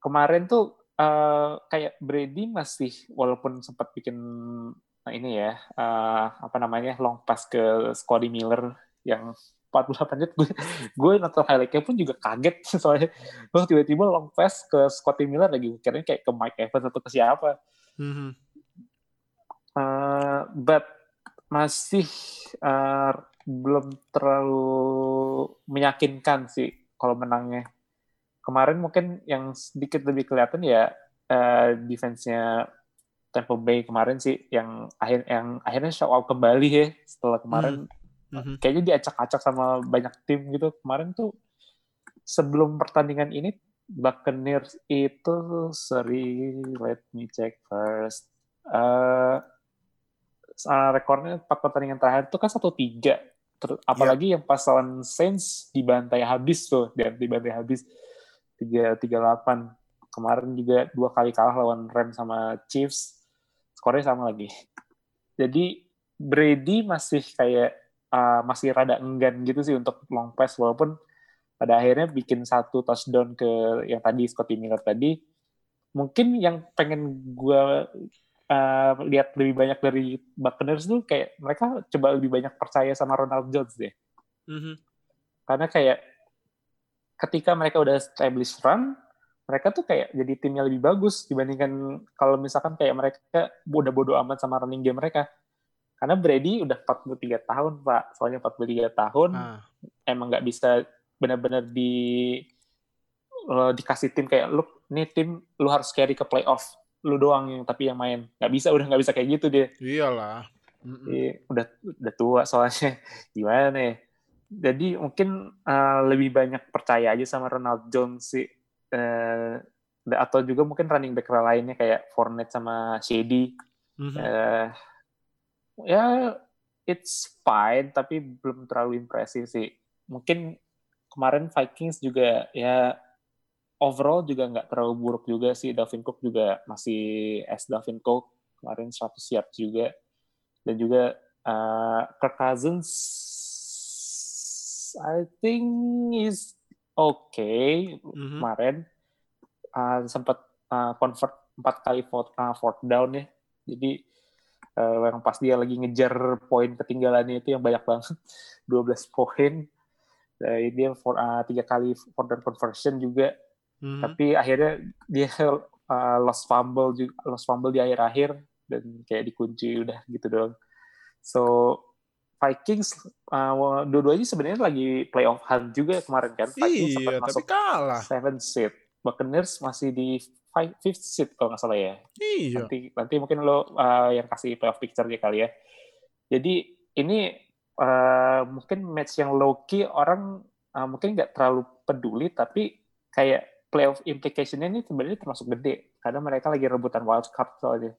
[SPEAKER 3] Kemarin tuh eh, kayak Brady masih walaupun sempat bikin nah ini ya eh, apa namanya long pass ke Scotty Miller yang 48 menit gue gue nonton highlightnya pun juga kaget soalnya gue tiba-tiba long pass ke Scotty Miller lagi kira kayak ke Mike Evans atau ke siapa
[SPEAKER 2] Mhm.
[SPEAKER 3] Eh, but masih eh, belum terlalu meyakinkan sih kalau menangnya. Kemarin mungkin yang sedikit lebih kelihatan ya uh, defense-nya Tampa Bay kemarin sih yang akhir yang akhirnya show out kembali ya setelah kemarin
[SPEAKER 2] Hmm. Mhm.
[SPEAKER 3] kayaknya diacak-acak sama banyak tim gitu. Kemarin tuh sebelum pertandingan ini Buccaneers itu seri let me check first. Uh, rekornya empat pertandingan terakhir itu kan satu tiga. Apalagi yang pas lawan Saints dibantai habis tuh, dan dibantai habis tiga tiga delapan. Kemarin juga dua kali kalah lawan Rams sama Chiefs. Skornya sama lagi. Jadi Brady masih kayak uh, masih rada enggan gitu sih untuk long pass walaupun pada akhirnya bikin satu touchdown ke yang tadi Scotty Miller tadi mungkin yang pengen gue uh, lihat lebih banyak dari Buccaneers tuh kayak mereka coba lebih banyak percaya sama Ronald Jones deh
[SPEAKER 2] Mhm.
[SPEAKER 3] karena kayak ketika mereka udah establish run mereka tuh kayak jadi timnya lebih bagus dibandingkan kalau misalkan kayak mereka udah bodo amat sama running game mereka karena Brady udah 43 tahun pak soalnya 43 tahun
[SPEAKER 2] Ah.
[SPEAKER 3] emang nggak bisa benar-benar di lo dikasih tim kayak lu nih tim lu harus carry ke playoff lu doang yang tapi yang main. Nggak bisa udah nggak bisa kayak gitu dia.
[SPEAKER 2] Iyalah. Mhm.
[SPEAKER 3] Iya, udah udah tua soalnya. Gimana ya? Jadi mungkin uh, lebih banyak percaya aja sama Ronald Jones sih. Eh, atau juga mungkin running back lainnya kayak Fournette sama Shady.
[SPEAKER 2] Mhm.
[SPEAKER 3] eh ya it's fine tapi belum terlalu impresif sih. Mungkin kemarin Vikings juga ya overall juga nggak terlalu buruk juga sih. Dalvin Cook juga masih as Dalvin Cook. Kemarin 100 yard juga. Dan juga uh, Kirk Cousins I think is okay
[SPEAKER 2] Mhm.
[SPEAKER 3] kemarin. Uh, sempat uh, convert empat kali fourth, uh, fourth down ya. Jadi uh, yang pas dia lagi ngejar poin ketinggalannya itu yang banyak banget. 12 poin. Dari dia for, uh, tiga kali fourth down conversion juga
[SPEAKER 2] Mhm.
[SPEAKER 3] tapi akhirnya dia uh, lost fumble juga lost fumble di akhir-akhir dan kayak dikunci udah gitu doang so Vikings uh, dua-duanya sebenarnya lagi playoff hunt juga kemarin kan Vikings sempat
[SPEAKER 2] Iya, tapi
[SPEAKER 3] masuk
[SPEAKER 2] kalah.
[SPEAKER 3] seven seed Buccaneers masih di five, fifth seed kalau nggak salah ya
[SPEAKER 2] Iya.
[SPEAKER 3] nanti nanti mungkin lo uh, yang kasih playoff picture dia kali ya jadi ini uh, mungkin match yang low key orang uh, mungkin nggak terlalu peduli tapi kayak playoff implication-nya ini sebenarnya termasuk gede karena mereka lagi rebutan wild card soalnya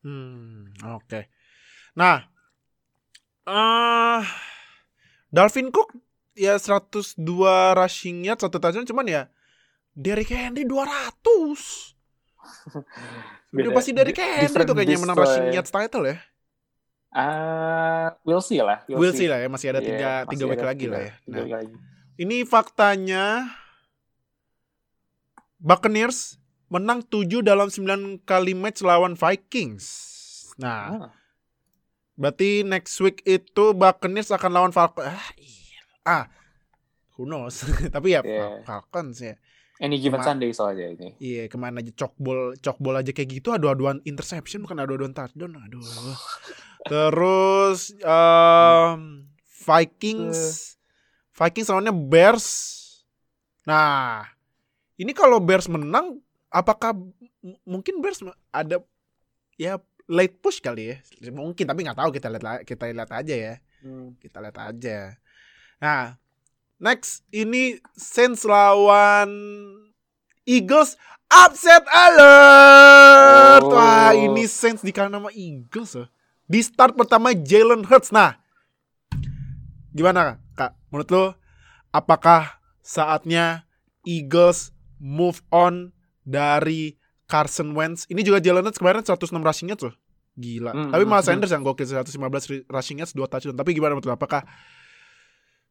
[SPEAKER 2] Hmm, oke. Nah, eh Dalvin Cook ya 102 rushing yard satu touchdown cuman ya Derrick Henry 200. Udah pasti Derrick
[SPEAKER 3] di-
[SPEAKER 2] Henry tuh kayaknya menang rushing
[SPEAKER 3] ya.
[SPEAKER 2] yards title ya.
[SPEAKER 3] Ah, we'll see lah
[SPEAKER 2] We'll see lah ya, masih ada tiga,
[SPEAKER 3] masih
[SPEAKER 2] tiga week lagi lah ya. Nah, ini faktanya Buccaneers menang 7 dalam 9 kali match lawan Vikings. Nah,
[SPEAKER 3] Ah,
[SPEAKER 2] Berarti next week itu Buccaneers akan lawan Falcons. Ah, iya. ah who knows. Tapi ya
[SPEAKER 3] Yeah.
[SPEAKER 2] Falcons ya.
[SPEAKER 3] any given
[SPEAKER 2] Cuma-
[SPEAKER 3] Sunday soalnya ini
[SPEAKER 2] Iya, ke mana aja cokbol cokbol aja kayak gitu adu-aduan interception bukan adu-aduan touchdown. Aduh. Terus um, Vikings Vikings lawannya Bears. Nah, ini kalau Bears menang apakah mungkin Bears ada ya late push kali ya? Mungkin tapi nggak tahu kita lihat kita lihat aja ya.
[SPEAKER 3] Hmm.
[SPEAKER 2] Kita lihat aja. Nah, next ini Saints lawan Eagles upset alert.
[SPEAKER 3] Oh.
[SPEAKER 2] Wah, ini Saints di nama Eagles loh. Di start pertama Jalen Hurts. Nah, gimana Kak? Menurut lo apakah saatnya Eagles move on dari Carson Wentz? Ini juga Jalen Hurts kemarin 106 rushing yards loh. Gila.
[SPEAKER 3] Hmm,
[SPEAKER 2] Tapi Miles
[SPEAKER 3] hmm.
[SPEAKER 2] Sanders yang gokil 115 ri- rushing yards 2 touchdown. Tapi gimana menurut? Apakah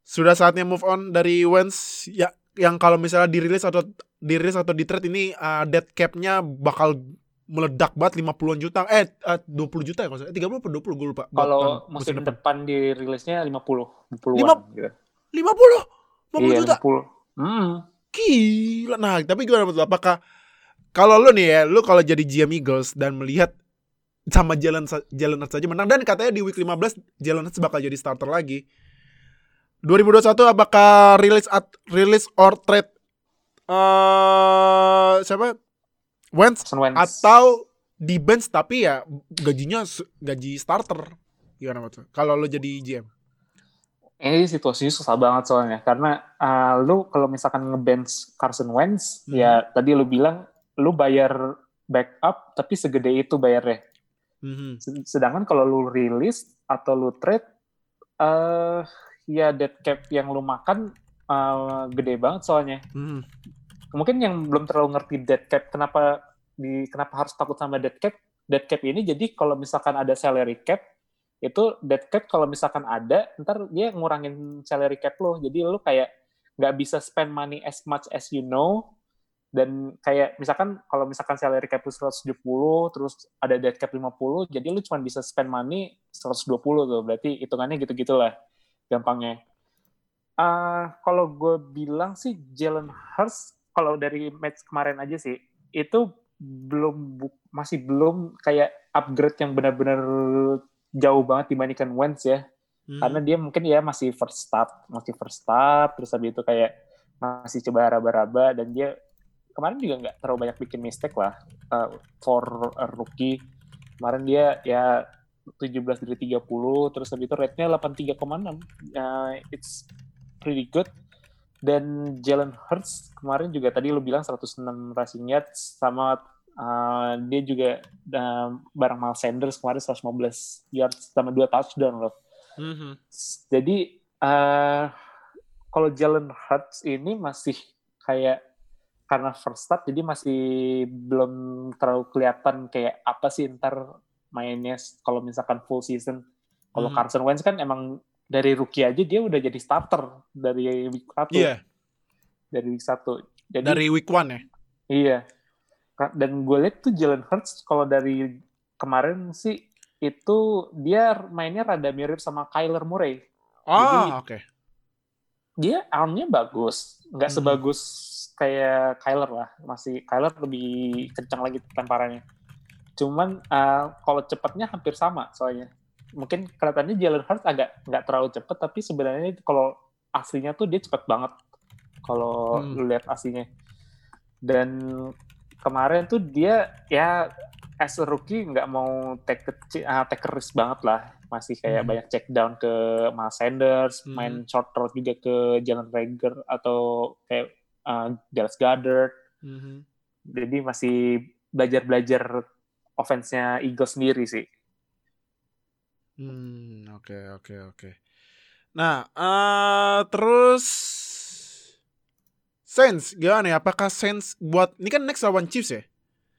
[SPEAKER 2] sudah saatnya move on dari Wentz ya yang kalau misalnya dirilis atau dirilis atau di trade ini uh, dead cap-nya bakal meledak banget 50-an juta eh uh, 20 juta ya kalau salah. 30 atau 20 gue lupa
[SPEAKER 3] kalau
[SPEAKER 2] tahun-
[SPEAKER 3] musim depan dirilisnya 50 50
[SPEAKER 2] Lima-
[SPEAKER 3] gitu.
[SPEAKER 2] 50 50
[SPEAKER 3] Iya,
[SPEAKER 2] juta
[SPEAKER 3] 50. Hmm.
[SPEAKER 2] Gila nah tapi gimana menurut lo apakah kalau lu nih ya lu kalau jadi GM Eagles dan melihat sama Jalen Jalen Hurts saja menang dan katanya di week 15 Jalen Hurts bakal jadi starter lagi. 2021 apakah rilis at rilis or trade eh siapa? Wentz
[SPEAKER 3] Wentz.
[SPEAKER 2] atau di bench tapi ya gajinya gaji starter. Gimana tuh? Kalau lo jadi GM?
[SPEAKER 3] Ini situasinya susah banget soalnya karena uh, lu kalau misalkan ngebench Carson Wentz
[SPEAKER 2] Hmm.
[SPEAKER 3] ya tadi lu bilang lu bayar backup tapi segede itu bayarnya. Sed- Sedangkan kalau lu rilis atau lu trade eh ya dead cap yang lu makan eh, gede banget soalnya.
[SPEAKER 2] Mhm.
[SPEAKER 3] Mungkin yang belum terlalu ngerti dead cap kenapa di kenapa harus takut sama dead cap? Dead cap ini jadi kalau misalkan ada salary cap itu dead cap kalau misalkan ada ntar dia ngurangin salary cap lo. Jadi lo kayak nggak bisa spend money as much as you know. Dan kayak misalkan kalau misalkan salary cap lu 170 terus ada dead cap 50 jadi lu cuma bisa spend money 120 tuh. Berarti hitungannya gitu-gitulah gampangnya. Ah, kalau gue bilang sih Jalen Hurts kalau dari match kemarin aja sih itu belum masih belum kayak upgrade yang benar-benar jauh banget dibandingkan Wentz ya.
[SPEAKER 2] Mhm.
[SPEAKER 3] karena dia mungkin ya masih first start masih first start terus habis itu kayak masih coba raba-raba dan dia kemarin juga nggak terlalu banyak bikin mistake lah uh, for a rookie. Kemarin dia ya 17 dari 30 terus habis itu rate-nya 83,6 Uh, it's pretty good. Dan Jalen Hurts kemarin juga tadi lu bilang 106 rushing yards sama uh, dia juga uh, bareng Miles Sanders kemarin 115 yards sama dua touchdown loh
[SPEAKER 2] Mhm.
[SPEAKER 3] jadi eh kalau Jalen Hurts ini masih kayak karena first start jadi masih belum terlalu kelihatan kayak apa sih ntar mainnya kalau misalkan full season. Kalau
[SPEAKER 2] Mhm.
[SPEAKER 3] Carson Wentz kan emang dari rookie aja dia udah jadi starter dari week 1.
[SPEAKER 2] Iya,
[SPEAKER 3] Dari week 1. Jadi
[SPEAKER 2] dari week one ya.
[SPEAKER 3] Iya. Dan gue lihat tuh Jalen Hurts kalau dari kemarin sih itu dia mainnya rada mirip sama Kyler Murray.
[SPEAKER 2] Ah, oke.
[SPEAKER 3] dia armnya bagus, nggak
[SPEAKER 2] Hmm.
[SPEAKER 3] sebagus kayak Kyler lah, masih Kyler lebih kencang lagi lemparannya. Cuman uh, kalau cepatnya hampir sama soalnya. Mungkin kelihatannya Jalen Hurts agak nggak terlalu cepat, tapi sebenarnya kalau aslinya tuh dia cepat banget. Kalau
[SPEAKER 2] Hmm.
[SPEAKER 3] lu lihat aslinya. Dan kemarin tuh dia ya as a rookie nggak mau take a, uh, take risk banget lah masih kayak
[SPEAKER 2] Hmm.
[SPEAKER 3] banyak check down ke Miles Sanders
[SPEAKER 2] Hmm.
[SPEAKER 3] main short route juga ke Jalen Rager atau kayak uh, Dallas Goddard
[SPEAKER 2] Mhm.
[SPEAKER 3] jadi masih belajar-belajar offense-nya Eagles sendiri sih
[SPEAKER 2] Hmm, oke oke oke. Nah, eh terus Saints gimana ya? Apakah Saints buat ini kan next lawan Chiefs ya?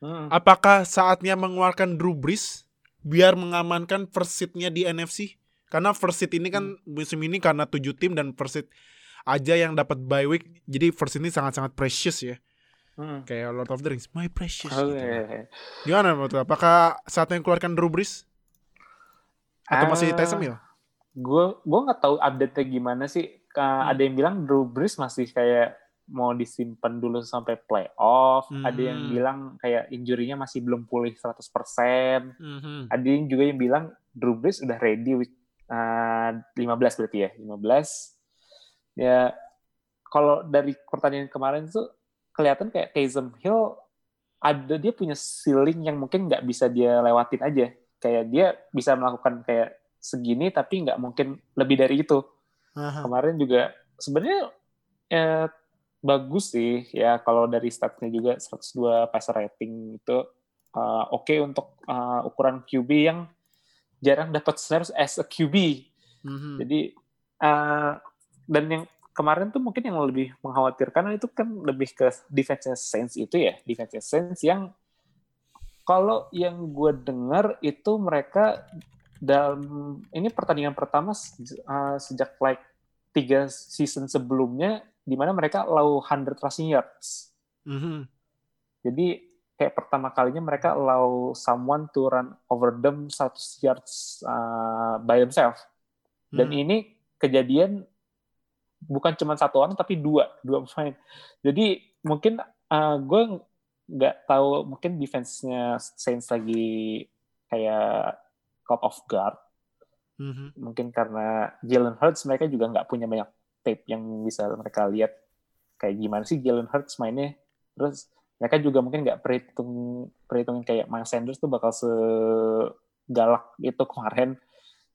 [SPEAKER 3] Hmm.
[SPEAKER 2] Apakah saatnya mengeluarkan Drew Brees biar mengamankan first seat-nya di NFC? Karena first seat ini kan musim ini karena tujuh tim dan first seat aja yang dapat bye week. Jadi first seat ini sangat-sangat precious ya.
[SPEAKER 3] Hmm.
[SPEAKER 2] Kayak Lord of the Rings, my precious.
[SPEAKER 3] Oh,
[SPEAKER 2] gitu.
[SPEAKER 3] iya.
[SPEAKER 2] Gimana menurut? Apakah saatnya mengeluarkan Drew Brees? Atau masih
[SPEAKER 3] Ah,
[SPEAKER 2] Taysom Hill?
[SPEAKER 3] gue gue nggak tahu update-nya gimana sih Ka-
[SPEAKER 2] Hmm.
[SPEAKER 3] ada yang bilang Drew Brees masih kayak mau disimpan dulu sampai playoff ada yang
[SPEAKER 2] Hmm.
[SPEAKER 3] bilang kayak injurinya masih belum pulih 100%
[SPEAKER 2] Mhm.
[SPEAKER 3] ada yang juga yang bilang Drew Brees udah ready week uh, 15 berarti ya 15 ya kalau dari pertandingan kemarin tuh kelihatan kayak Taysom Hill ada dia punya ceiling yang mungkin nggak bisa dia lewatin aja kayak dia bisa melakukan kayak segini tapi nggak mungkin lebih dari itu
[SPEAKER 2] Aha.
[SPEAKER 3] kemarin juga sebenarnya eh, bagus sih. Ya kalau dari statnya juga 102 passer rating itu eh, oke untuk eh, ukuran QB yang jarang dapat snaps as a QB
[SPEAKER 2] Mhm.
[SPEAKER 3] jadi eh, dan yang kemarin tuh mungkin yang lebih mengkhawatirkan itu kan lebih ke defense Saints itu ya. Defense Saints yang kalau yang gue dengar itu mereka dalam ini pertandingan pertama uh, sejak like tiga season sebelumnya di mana mereka low 100 rushing yards.
[SPEAKER 2] Mhm.
[SPEAKER 3] Jadi kayak pertama kalinya mereka allow someone to run over them 100 yards uh, by themselves. Dan
[SPEAKER 2] Mhm.
[SPEAKER 3] ini kejadian bukan cuma satu orang tapi dua, dua pemain. Jadi mungkin uh, gue nggak tahu mungkin defense-nya Saints lagi kayak caught off guard.
[SPEAKER 2] Mhm.
[SPEAKER 3] Mungkin karena Jalen Hurts mereka juga nggak punya banyak tape yang bisa mereka lihat kayak gimana sih Jalen Hurts mainnya. Terus mereka juga mungkin nggak perhitung perhitungin kayak Miles Sanders tuh bakal segalak itu kemarin.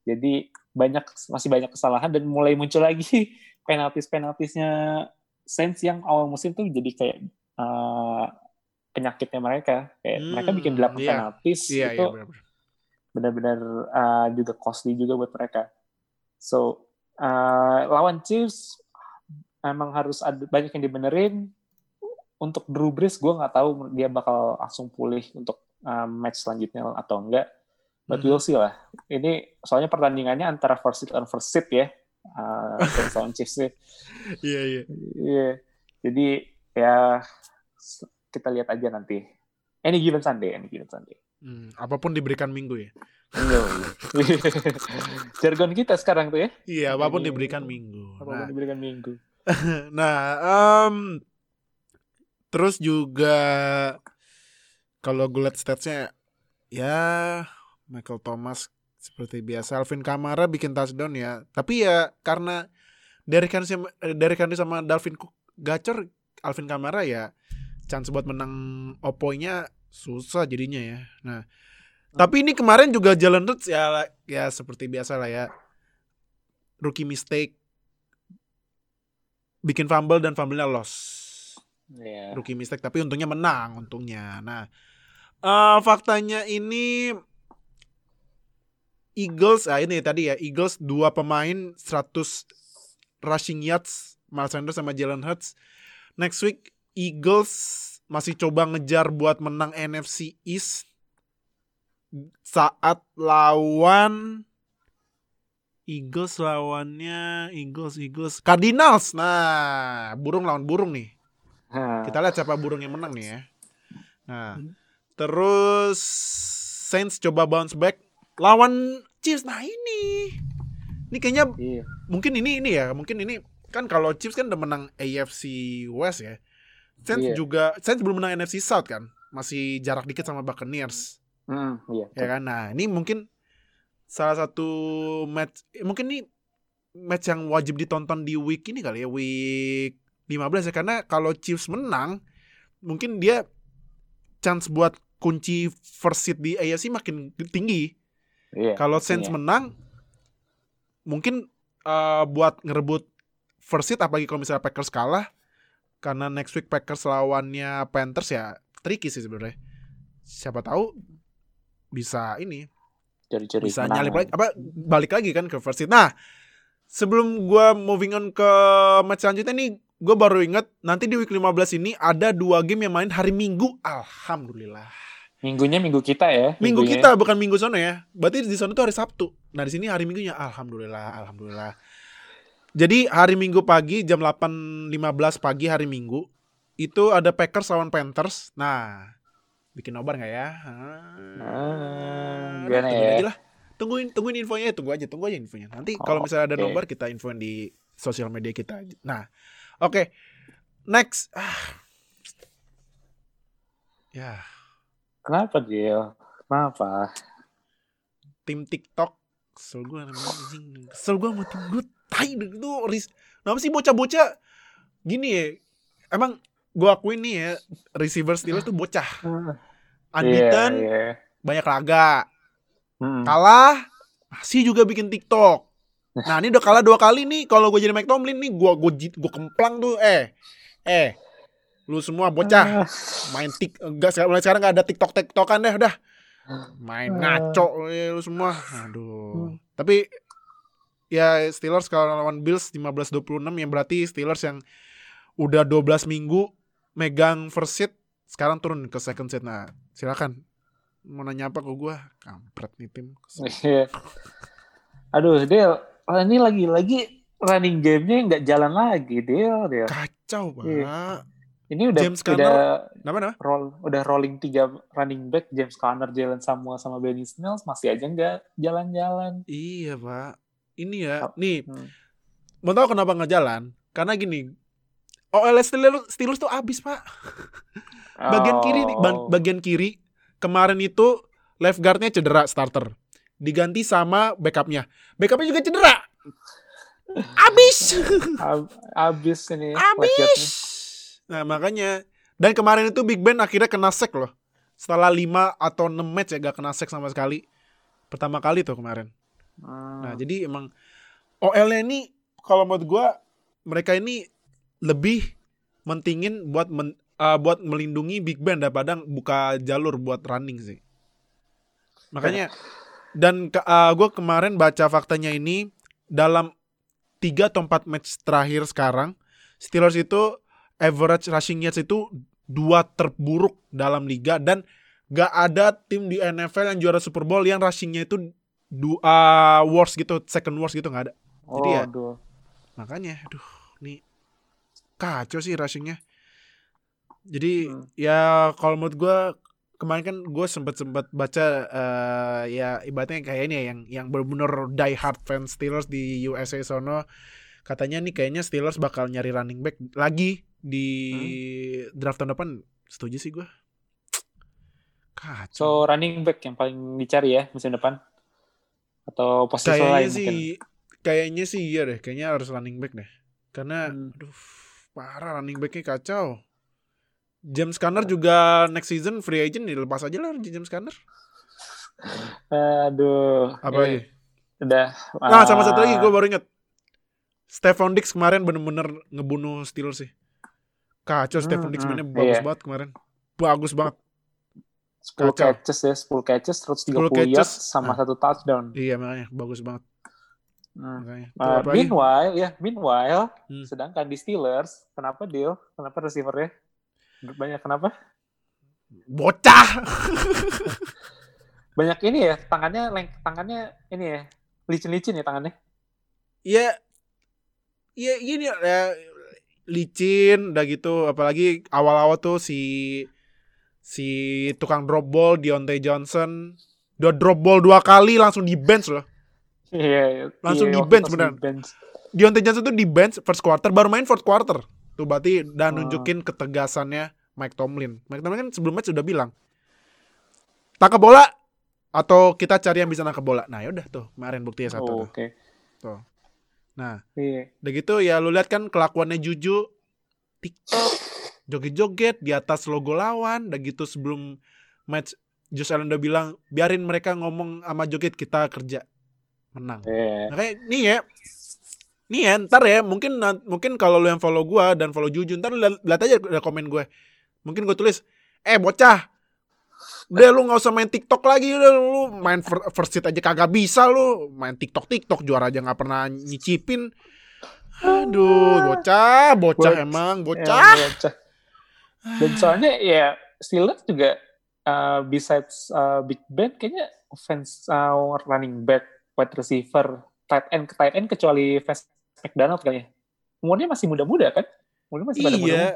[SPEAKER 3] Jadi banyak masih banyak kesalahan dan mulai muncul lagi penaltis penaltisnya Saints yang awal musim tuh jadi kayak uh, penyakitnya mereka. Kayak
[SPEAKER 2] Hmm,
[SPEAKER 3] mereka bikin 8
[SPEAKER 2] iya.
[SPEAKER 3] penaltis
[SPEAKER 2] Iya,
[SPEAKER 3] itu
[SPEAKER 2] iya benar.
[SPEAKER 3] Benar-benar uh, juga costly juga buat mereka. So uh, lawan Chiefs emang harus ada banyak yang dibenerin. Untuk Drew Brees gue nggak tahu dia bakal langsung pulih untuk uh, match selanjutnya atau enggak. But
[SPEAKER 2] Mhm.
[SPEAKER 3] we'll see lah. Ini soalnya pertandingannya antara first seed dan first seed ya. Uh, lawan Chiefs nih.
[SPEAKER 2] Iya, iya.
[SPEAKER 3] Iya. Jadi ya kita lihat aja nanti. Any given Sunday, any given Sunday.
[SPEAKER 2] Hmm, apa pun diberikan minggu ya.
[SPEAKER 3] Jargon kita sekarang tuh ya.
[SPEAKER 2] Iya, apa pun
[SPEAKER 3] Ini-
[SPEAKER 2] diberikan minggu.
[SPEAKER 3] Apa
[SPEAKER 2] Nah,
[SPEAKER 3] diberikan minggu.
[SPEAKER 2] Nah, em, terus juga kalau gue liat statsnya ya Michael Thomas seperti biasa Alvin Kamara bikin touchdown ya. Tapi ya karena sama, eh, Derrick Henry sama Dalvin Cook gacor Alvin Kamara ya chance buat menang opoinya susah jadinya ya. Nah, tapi ini kemarin juga Jalen Hurts ya ya seperti biasa lah ya. Rookie mistake bikin fumble dan fumble-nya loss.
[SPEAKER 3] Iya.
[SPEAKER 2] Rookie mistake tapi untungnya menang untungnya. Nah, eh faktanya ini Eagles ah ini tadi ya Eagles dua pemain 100 rushing yards Miles Sanders sama Jalen Hurts. Next week Eagles masih coba ngejar buat menang NFC East saat lawan Eagles lawannya Eagles Eagles Cardinals. Nah, burung lawan burung nih. Kita lihat siapa burung yang menang nih ya. Nah, terus Saints coba bounce back lawan Chiefs. Nah ini, ini kayaknya
[SPEAKER 3] Iya.
[SPEAKER 2] mungkin ini ini ya, mungkin ini kan kalau Chiefs kan udah menang AFC West ya. Saints
[SPEAKER 3] Iya.
[SPEAKER 2] juga Saints belum menang NFC South kan, masih jarak dikit sama Buccaneers
[SPEAKER 3] Hmm, iya.
[SPEAKER 2] ya kan. Nah ini mungkin salah satu match, eh, mungkin ini match yang wajib ditonton di week ini kali ya, week 15 ya karena kalau Chiefs menang mungkin dia chance buat kunci first seed di AFC makin tinggi.
[SPEAKER 3] Iya.
[SPEAKER 2] Kalau Saints
[SPEAKER 3] pastinya.
[SPEAKER 2] menang mungkin eh, buat ngerebut first seed apalagi kalau misalnya Packers kalah karena next week Packers lawannya Panthers ya tricky sih sebenarnya. Siapa tahu bisa ini
[SPEAKER 3] Cari-cari
[SPEAKER 2] bisa
[SPEAKER 3] kemenangan.
[SPEAKER 2] nyalip lagi apa balik lagi kan ke first seed. Nah, sebelum gua moving on ke match selanjutnya nih gue baru inget nanti di week 15 ini ada dua game yang main hari Minggu. Alhamdulillah.
[SPEAKER 3] Minggunya minggu kita ya.
[SPEAKER 2] Minggu
[SPEAKER 3] minggunya.
[SPEAKER 2] kita bukan minggu sono ya. Berarti di sono tuh hari Sabtu. Nah, di sini hari Minggunya alhamdulillah, alhamdulillah. Jadi hari Minggu pagi jam 8.15 pagi hari Minggu itu ada Packers lawan Panthers. Nah, bikin nobar nggak ya?
[SPEAKER 3] Ah,
[SPEAKER 2] Ah,
[SPEAKER 3] gimana
[SPEAKER 2] tungguin
[SPEAKER 3] ya?
[SPEAKER 2] aja lah. Tungguin tungguin infonya, tunggu aja, tunggu aja infonya. Nanti kalau
[SPEAKER 3] Oh,
[SPEAKER 2] misalnya ada
[SPEAKER 3] oke.
[SPEAKER 2] nobar kita infoin di sosial media kita. Nah, oke. Next. Ah. Ya,
[SPEAKER 3] Kenapa dia? Kenapa?
[SPEAKER 2] tim TikTok kesel gue namanya anjing kesel gue sama tim gue tai itu ris kenapa sih bocah-bocah gini ya? Emang gue akuin nih ya receiver Steelers tuh bocah. Unbeaten
[SPEAKER 3] Iya, iya.
[SPEAKER 2] banyak laga
[SPEAKER 3] Mm-mm.
[SPEAKER 2] kalah masih juga bikin TikTok. Nah ini udah kalah dua kali nih kalau gue jadi Mike Tomlin nih gue gue gue kemplang tuh eh eh lu semua bocah main tik enggak sekarang mulai sekarang nggak ada TikTok TikTokan deh udah. Main ngaco eh, lu semua. Aduh. Tapi ya Steelers kalau lawan Bills 15-26 yang berarti Steelers yang udah 12 minggu megang first seat sekarang turun ke second seat nah silakan mau nanya apa ke gua kampret nih tim.
[SPEAKER 3] Iya. Aduh, dia ini lagi-lagi running game-nya nggak jalan lagi, dia dia.
[SPEAKER 2] kacau pak
[SPEAKER 3] Iya. Ini udah
[SPEAKER 2] James
[SPEAKER 3] udah
[SPEAKER 2] nama nama
[SPEAKER 3] roll udah rolling tiga running back James Conner, Jalen Samuel sama Benny Snells masih aja nggak jalan-jalan.
[SPEAKER 2] iya pak ini ya nih
[SPEAKER 3] Hmm.
[SPEAKER 2] mau tahu kenapa nggak jalan karena gini OL Steelers, Steelers tuh abis pak bagian kiri
[SPEAKER 3] Oh.
[SPEAKER 2] bagian kiri kemarin itu left guardnya cedera starter. Diganti sama backupnya. Backupnya juga cedera. Abis.
[SPEAKER 3] Ab- abis ini.
[SPEAKER 2] Abis. Nah makanya. Dan kemarin itu Big Ben akhirnya kena sack loh. Setelah 5 atau 6 match ya gak kena sack sama sekali. Pertama kali tuh kemarin. Nah
[SPEAKER 3] Hmm.
[SPEAKER 2] jadi emang OL-nya ini kalau menurut gua mereka ini lebih mentingin buat men- uh, buat melindungi Big Ben daripada buka jalur buat running sih. Makanya dan ke, uh, gue kemarin baca faktanya ini dalam 3 atau 4 match terakhir sekarang Steelers itu average rushing yards itu dua terburuk dalam liga dan gak ada tim di NFL yang juara Super Bowl yang rushingnya itu du, uh, worst gitu, second worst gitu nggak ada.
[SPEAKER 3] Oh,
[SPEAKER 2] Jadi ya,
[SPEAKER 3] aduh.
[SPEAKER 2] Makanya, aduh, nih kacau sih rushingnya. Jadi
[SPEAKER 3] Hmm.
[SPEAKER 2] ya kalau menurut gue kemarin kan gue sempat sempat baca eh, ya ibaratnya kayak ini ya yang yang benar-benar die hard fans Steelers di USA sono katanya nih kayaknya Steelers bakal nyari running back lagi di draft tahun depan. Setuju sih gue. Kacau.
[SPEAKER 3] So running back yang paling dicari ya musim depan atau posisi
[SPEAKER 2] kayaknya
[SPEAKER 3] lain
[SPEAKER 2] sih
[SPEAKER 3] mungkin.
[SPEAKER 2] kayaknya sih iya deh kayaknya harus running back deh karena
[SPEAKER 3] Hmm.
[SPEAKER 2] aduh parah running backnya kacau James Conner juga next season free agent dilepas aja lah James Conner
[SPEAKER 3] Aduh.
[SPEAKER 2] apa lagi
[SPEAKER 3] Udah.
[SPEAKER 2] nah sama satu lagi
[SPEAKER 3] ah,
[SPEAKER 2] gue baru inget Stephon Diggs kemarin bener-bener ngebunuh Steelers sih kacau
[SPEAKER 3] Hmm,
[SPEAKER 2] Stephon Diggs
[SPEAKER 3] hmm,
[SPEAKER 2] mainnya bagus
[SPEAKER 3] iya.
[SPEAKER 2] banget kemarin bagus banget
[SPEAKER 3] 10
[SPEAKER 2] kacau.
[SPEAKER 3] catches ya, 10 catches,
[SPEAKER 2] 10
[SPEAKER 3] 130
[SPEAKER 2] catches.
[SPEAKER 3] yards sama
[SPEAKER 2] Ah.
[SPEAKER 3] satu touchdown.
[SPEAKER 2] iya makanya bagus banget
[SPEAKER 3] Hmm.
[SPEAKER 2] makanya
[SPEAKER 3] Uh, meanwhile, ya, meanwhile,
[SPEAKER 2] Hmm.
[SPEAKER 3] sedangkan di Steelers, kenapa deal? Kenapa receivernya banyak? Kenapa?
[SPEAKER 2] bocah
[SPEAKER 3] Banyak ini ya, tangannya, leng, tangannya ini ya, licin-licin ya tangannya.
[SPEAKER 2] Iya, iya gini ya licin, udah gitu. Apalagi awal-awal tuh si si tukang drop ball Deontay Johnson, udah drop ball dua kali langsung di bench loh.
[SPEAKER 3] Iya,
[SPEAKER 2] Langsung
[SPEAKER 3] iya,
[SPEAKER 2] di bench beneran. Deontay Johnson tuh di bench first quarter, baru main fourth quarter. Tuh berarti udah
[SPEAKER 3] Hmm.
[SPEAKER 2] nunjukin ketegasannya Mike Tomlin. Mike Tomlin kan sebelum match sudah bilang, tangkap bola atau kita cari yang bisa nangkep bola. Nah yaudah tuh kemarin buktinya satu
[SPEAKER 3] Oh,
[SPEAKER 2] tuh.
[SPEAKER 3] Oke.
[SPEAKER 2] Tuh. Nah
[SPEAKER 3] Iya.
[SPEAKER 2] Udah gitu ya lu lihat kan kelakuannya Juju TikTok joget-joget di atas logo lawan udah gitu sebelum match Josh Allen udah bilang biarin mereka ngomong sama joget kita kerja menang.
[SPEAKER 3] Iya.
[SPEAKER 2] Nah, kayak nih ya. Nih ya, ntar ya, mungkin mungkin kalau lu yang follow gua dan follow Juju, ntar lu liat aja ada komen gue. Mungkin gue tulis, eh bocah, udah lu nggak usah main TikTok lagi, udah lu main fir- first seat aja kagak bisa lu, main TikTok TikTok juara aja nggak pernah nyicipin. Aduh, bocah, bocah
[SPEAKER 3] Bocah.
[SPEAKER 2] emang,
[SPEAKER 3] Ya,
[SPEAKER 2] bocah.
[SPEAKER 3] Dan soalnya ya Steelers juga uh, besides uh, Big Ben kayaknya offense uh, running back, wide receiver, tight end, tight end kecuali Vance McDonald kayaknya. Umurnya masih muda-muda kan? Umurnya masih pada muda.
[SPEAKER 2] Iya,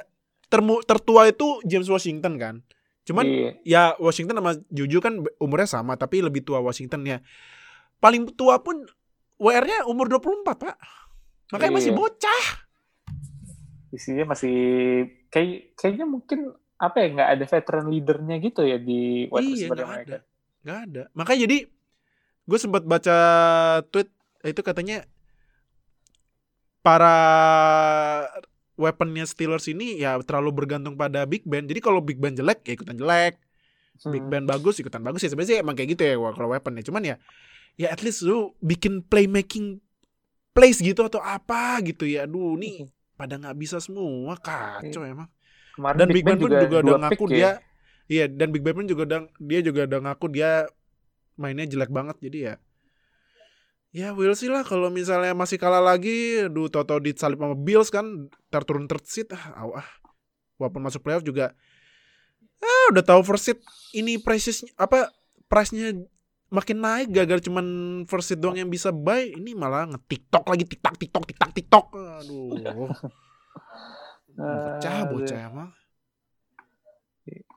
[SPEAKER 2] termu, tertua itu James Washington kan. Cuman
[SPEAKER 3] Iya.
[SPEAKER 2] ya Washington sama Juju kan umurnya sama tapi lebih tua Washington ya. Paling tua pun WR-nya umur 24, Pak. Makanya masih
[SPEAKER 3] Iya.
[SPEAKER 2] bocah.
[SPEAKER 3] isinya masih kayak kayaknya mungkin apa ya nggak ada veteran leadernya gitu ya di wide
[SPEAKER 2] Iya,
[SPEAKER 3] receiver
[SPEAKER 2] nggak
[SPEAKER 3] mereka.
[SPEAKER 2] ada. Nggak ada. Makanya jadi gue sempat baca tweet itu katanya para weaponnya Steelers ini ya terlalu bergantung pada Big Ben. Jadi kalau Big Ben jelek ya ikutan jelek. Big
[SPEAKER 3] Hmm.
[SPEAKER 2] Ben bagus ikutan bagus ya sebenarnya emang kayak gitu ya kalau weaponnya. Cuman ya ya at least lu bikin playmaking plays gitu atau apa gitu ya. Aduh nih pada nggak bisa semua kacau emang.
[SPEAKER 3] Kemarin
[SPEAKER 2] Dan Big Ben pun juga, udah ngaku
[SPEAKER 3] ya.
[SPEAKER 2] dia iya dan Big Ben pun juga udah dia juga udah ngaku dia mainnya jelek banget jadi ya ya will see lah kalau misalnya masih kalah lagi aduh toto disalip sama Bills kan terturun third seat ah aw, ah walaupun masuk playoff juga ah udah tahu first seat ini prices apa price-nya makin naik gagal cuman first seat doang yang bisa buy ini malah nge-tiktok lagi tiktok tiktok tiktok tiktok. Aduh. Bocah bocah emang.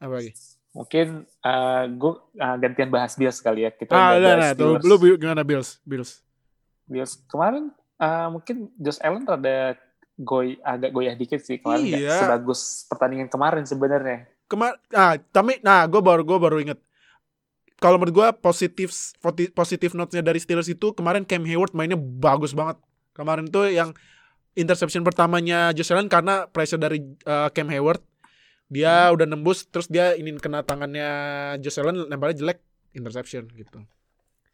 [SPEAKER 2] Apa lagi?
[SPEAKER 3] Mungkin uh, gue uh, gantian bahas Bills kali ya. Kita
[SPEAKER 2] ah
[SPEAKER 3] udah
[SPEAKER 2] nah tuh lu gimana Bills? Bills.
[SPEAKER 3] Bills. Kemarin uh, mungkin Josh Allen rada goy agak goyah dikit sih kemarin.
[SPEAKER 2] Iya.
[SPEAKER 3] sebagus pertandingan kemarin sebenarnya.
[SPEAKER 2] kemar ah tapi nah gue baru gue baru inget kalau menurut gua positif positif note-nya dari Steelers itu kemarin Cam Hayward mainnya bagus banget. Kemarin tuh yang interception pertamanya Josh Allen karena pressure dari uh, Cam Hayward. Dia hmm. udah nembus terus dia ingin kena tangannya Josh Allen lemparnya jelek interception gitu.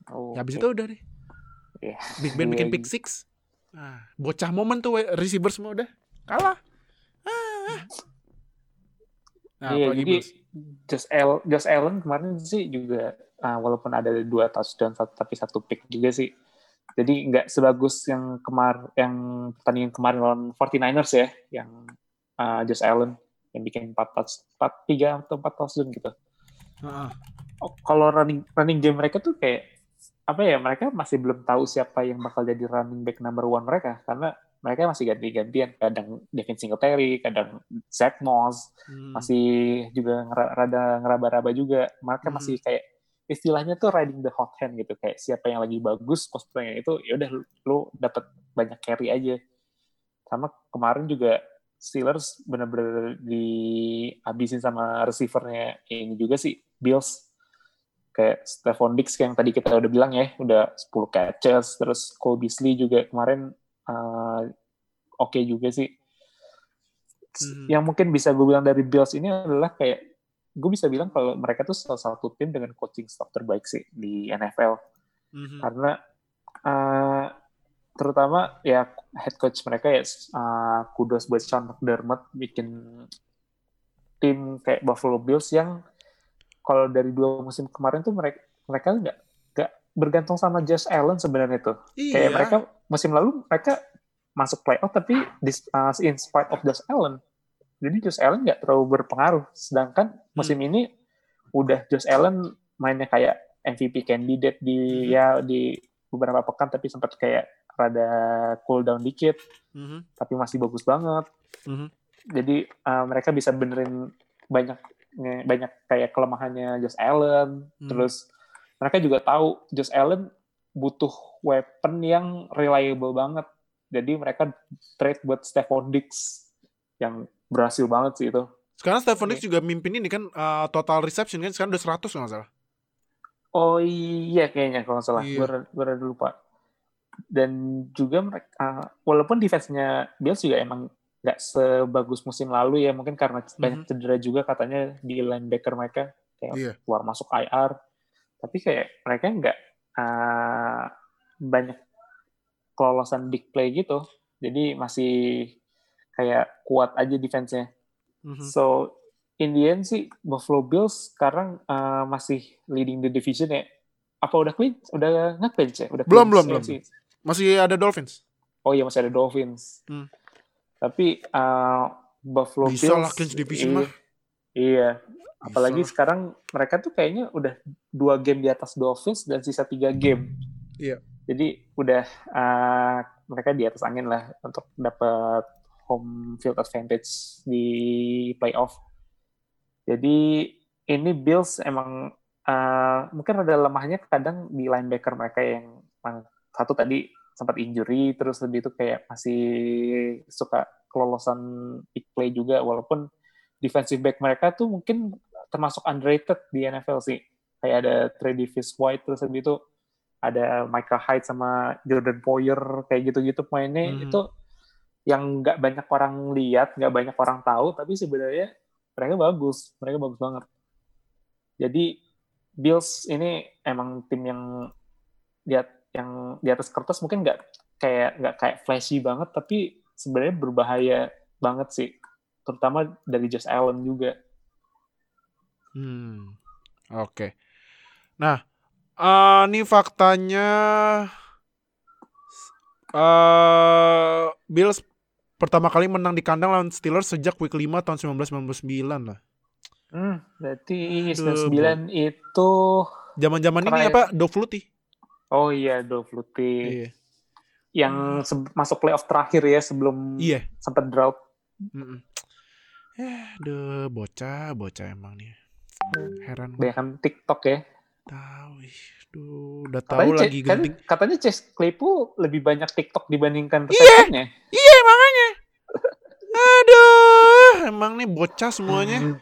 [SPEAKER 2] Oh, ya habis okay. itu udah deh. Yeah. Big Ben bikin pick six. Nah, bocah momen tuh receiver semua udah kalah. Ah.
[SPEAKER 3] Nah, iya, jadi Josh, El, Josh Allen kemarin sih juga uh, walaupun ada dua touchdown tapi satu pick juga sih. Jadi nggak sebagus yang kemar yang pertandingan kemarin lawan 49ers ya, yang uh, Josh Allen yang bikin 4 touch, 4 3 atau 4 touchdown gitu. Uh. Oh, kalau running running game mereka tuh kayak apa ya mereka masih belum tahu siapa yang bakal jadi running back number one mereka karena mereka masih ganti-gantian. Kadang Devin Singletary kadang Zach Moss hmm. masih juga rada ngeraba-raba juga. Mereka hmm. masih kayak istilahnya tuh riding the hot hand gitu. Kayak siapa yang lagi bagus cosplaynya itu ya udah lu dapat banyak carry aja. Sama kemarin juga Steelers bener-bener dihabisin sama receivernya ini juga sih Bills. Kayak Stephon Diggs yang tadi kita udah bilang ya udah 10 catches. Terus Cole Beasley juga kemarin uh, oke okay juga sih. Hmm. Yang mungkin bisa gue bilang dari Bills ini adalah kayak gue bisa bilang kalau mereka tuh salah satu tim dengan coaching staff terbaik sih di NFL. Hmm. Karena uh, terutama ya head coach mereka ya uh, kudos buat Sean McDermott bikin tim kayak Buffalo Bills yang kalau dari dua musim kemarin tuh mereka mereka nggak bergantung sama Josh Allen sebenarnya tuh. Iya. Kayak mereka musim lalu mereka masuk playoff tapi uh, in spite of Josh Allen. Jadi Josh Allen nggak terlalu berpengaruh. Sedangkan musim hmm. ini udah Josh Allen mainnya kayak MVP candidate di hmm. ya di beberapa pekan tapi sempat kayak rada cool down dikit. Hmm. Tapi masih bagus banget. Hmm. Jadi uh, mereka bisa benerin banyak banyak kayak kelemahannya Josh Allen. Hmm. Terus mereka juga tahu Josh Allen butuh weapon yang reliable banget. Jadi mereka trade buat Stephon Diggs yang berhasil banget sih itu.
[SPEAKER 2] Sekarang Stephon Diggs juga mimpin ini kan uh, total reception kan sekarang udah 100 kalau nggak salah.
[SPEAKER 3] Oh iya kayaknya kalau nggak salah. Iya. Gue, lupa. Dan juga mereka, uh, walaupun defense-nya Bills juga emang nggak sebagus musim lalu ya mungkin karena mm -hmm. banyak cedera juga katanya di linebacker mereka kayak yeah. keluar masuk IR tapi kayak mereka nggak uh, banyak kelolosan big play gitu. Jadi masih kayak kuat aja defense-nya. Mm-hmm. So in the end sih Buffalo Bills sekarang uh, masih leading the division ya. Apa udah clinch? Udah nggak clinch ya? Udah
[SPEAKER 2] belum belum belum. Sih? Masih ada Dolphins.
[SPEAKER 3] Oh iya masih ada Dolphins. Hmm. Tapi uh, Buffalo
[SPEAKER 2] Bisa Bills. Bisa lah clinch division mah.
[SPEAKER 3] Iya. Apalagi Bisa. sekarang mereka tuh kayaknya udah dua game di atas Dolphins dan sisa tiga game.
[SPEAKER 2] Iya.
[SPEAKER 3] Jadi udah uh, mereka di atas angin lah untuk dapat home field advantage di playoff. Jadi ini Bills emang uh, mungkin ada lemahnya kadang di linebacker mereka yang satu tadi sempat injury terus lebih itu kayak masih suka kelolosan big play juga walaupun defensive back mereka tuh mungkin termasuk underrated di NFL sih kayak ada Trey Davis White terus lebih itu ada Michael Hyde sama Jordan Poyer kayak gitu-gitu pemainnya hmm. itu yang nggak banyak orang lihat, nggak banyak orang tahu, tapi sebenarnya mereka bagus, mereka bagus banget. Jadi Bills ini emang tim yang lihat yang di atas kertas mungkin nggak kayak nggak kayak flashy banget, tapi sebenarnya berbahaya banget sih, terutama dari Josh Allen juga.
[SPEAKER 2] Hmm, oke. Okay. Nah, Uh, ini faktanya uh, Bills pertama kali menang di kandang lawan Steelers sejak week 5 tahun 1999 lah.
[SPEAKER 3] Hmm, berarti 99 itu
[SPEAKER 2] zaman-zaman ini apa? Flutie.
[SPEAKER 3] Oh iya, Dove Flutie. Iya. Yang hmm. masuk playoff terakhir ya sebelum
[SPEAKER 2] iya.
[SPEAKER 3] sempat drought.
[SPEAKER 2] Mm -mm. Eh, deh bocah, bocah emang nih. Heran.
[SPEAKER 3] Banyak TikTok ya.
[SPEAKER 2] Tahu, duh, udah tahu lagi
[SPEAKER 3] kan, Katanya Chase Claypool lebih banyak TikTok dibandingkan receptionnya.
[SPEAKER 2] Iya, yeah, makanya. Aduh, emang nih bocah semuanya.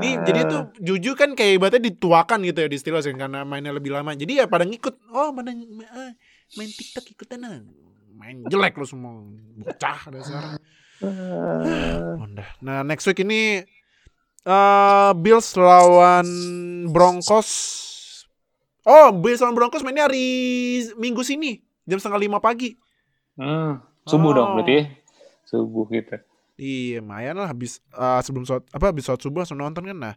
[SPEAKER 2] Nih jadi tuh Juju kan kayak ibaratnya dituakan gitu ya di Steelers kan karena mainnya lebih lama. Jadi ya pada ngikut. Oh mana ah, main TikTok ikutan ah. Main jelek lo semua. Bocah dasar. Honda. Nah next week ini eh Bills lawan Broncos. Oh Bills lawan Broncos mainnya hari Minggu sini jam setengah lima pagi.
[SPEAKER 3] Hmm, subuh
[SPEAKER 2] Oh.
[SPEAKER 3] dong berarti ya. Subuh gitu.
[SPEAKER 2] Iya, lumayan lah habis eh, sebelum sholat apa habis sholat subuh langsung nonton kan. Nah,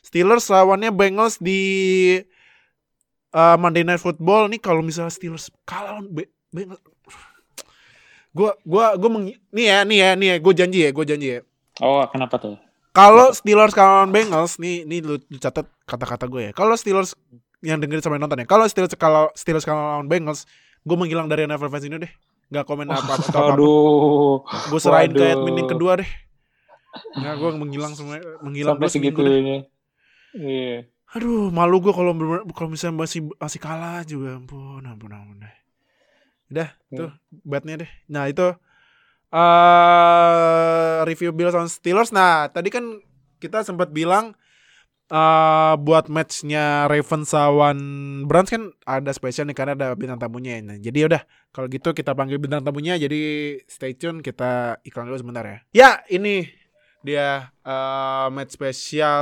[SPEAKER 2] Steelers lawannya Bengals di eh, Monday Night Football nih kalau misalnya Steelers kalah Bengals gua gua gua meng- nih ya nih ya nih ya gue janji ya gue janji ya
[SPEAKER 3] Oh, kenapa tuh?
[SPEAKER 2] kalau Steelers kalah lawan Bengals nih nih lu, catat kata-kata gue ya kalau Steelers yang dengerin sampai nonton ya kalau Steelers kalau Steelers kalah lawan Bengals gue menghilang dari NFL fans ini deh nggak komen apa apa
[SPEAKER 3] Aduh,
[SPEAKER 2] gue serahin ke
[SPEAKER 3] Waduh.
[SPEAKER 2] admin yang kedua deh Nggak, gue menghilang semua menghilang
[SPEAKER 3] sampai
[SPEAKER 2] deh.
[SPEAKER 3] segitunya. Iya.
[SPEAKER 2] aduh malu gue kalau kalau misalnya masih masih kalah juga ampun ampun ampun deh udah tuh batnya deh. Nah itu eh review Bills on Steelers. Nah tadi kan kita sempat bilang eh buat matchnya Ravens lawan Browns kan ada spesial nih karena ada bintang tamunya. Nah, jadi udah kalau gitu kita panggil bintang tamunya. Jadi stay tune kita iklan dulu sebentar ya. Ya ini dia eh match spesial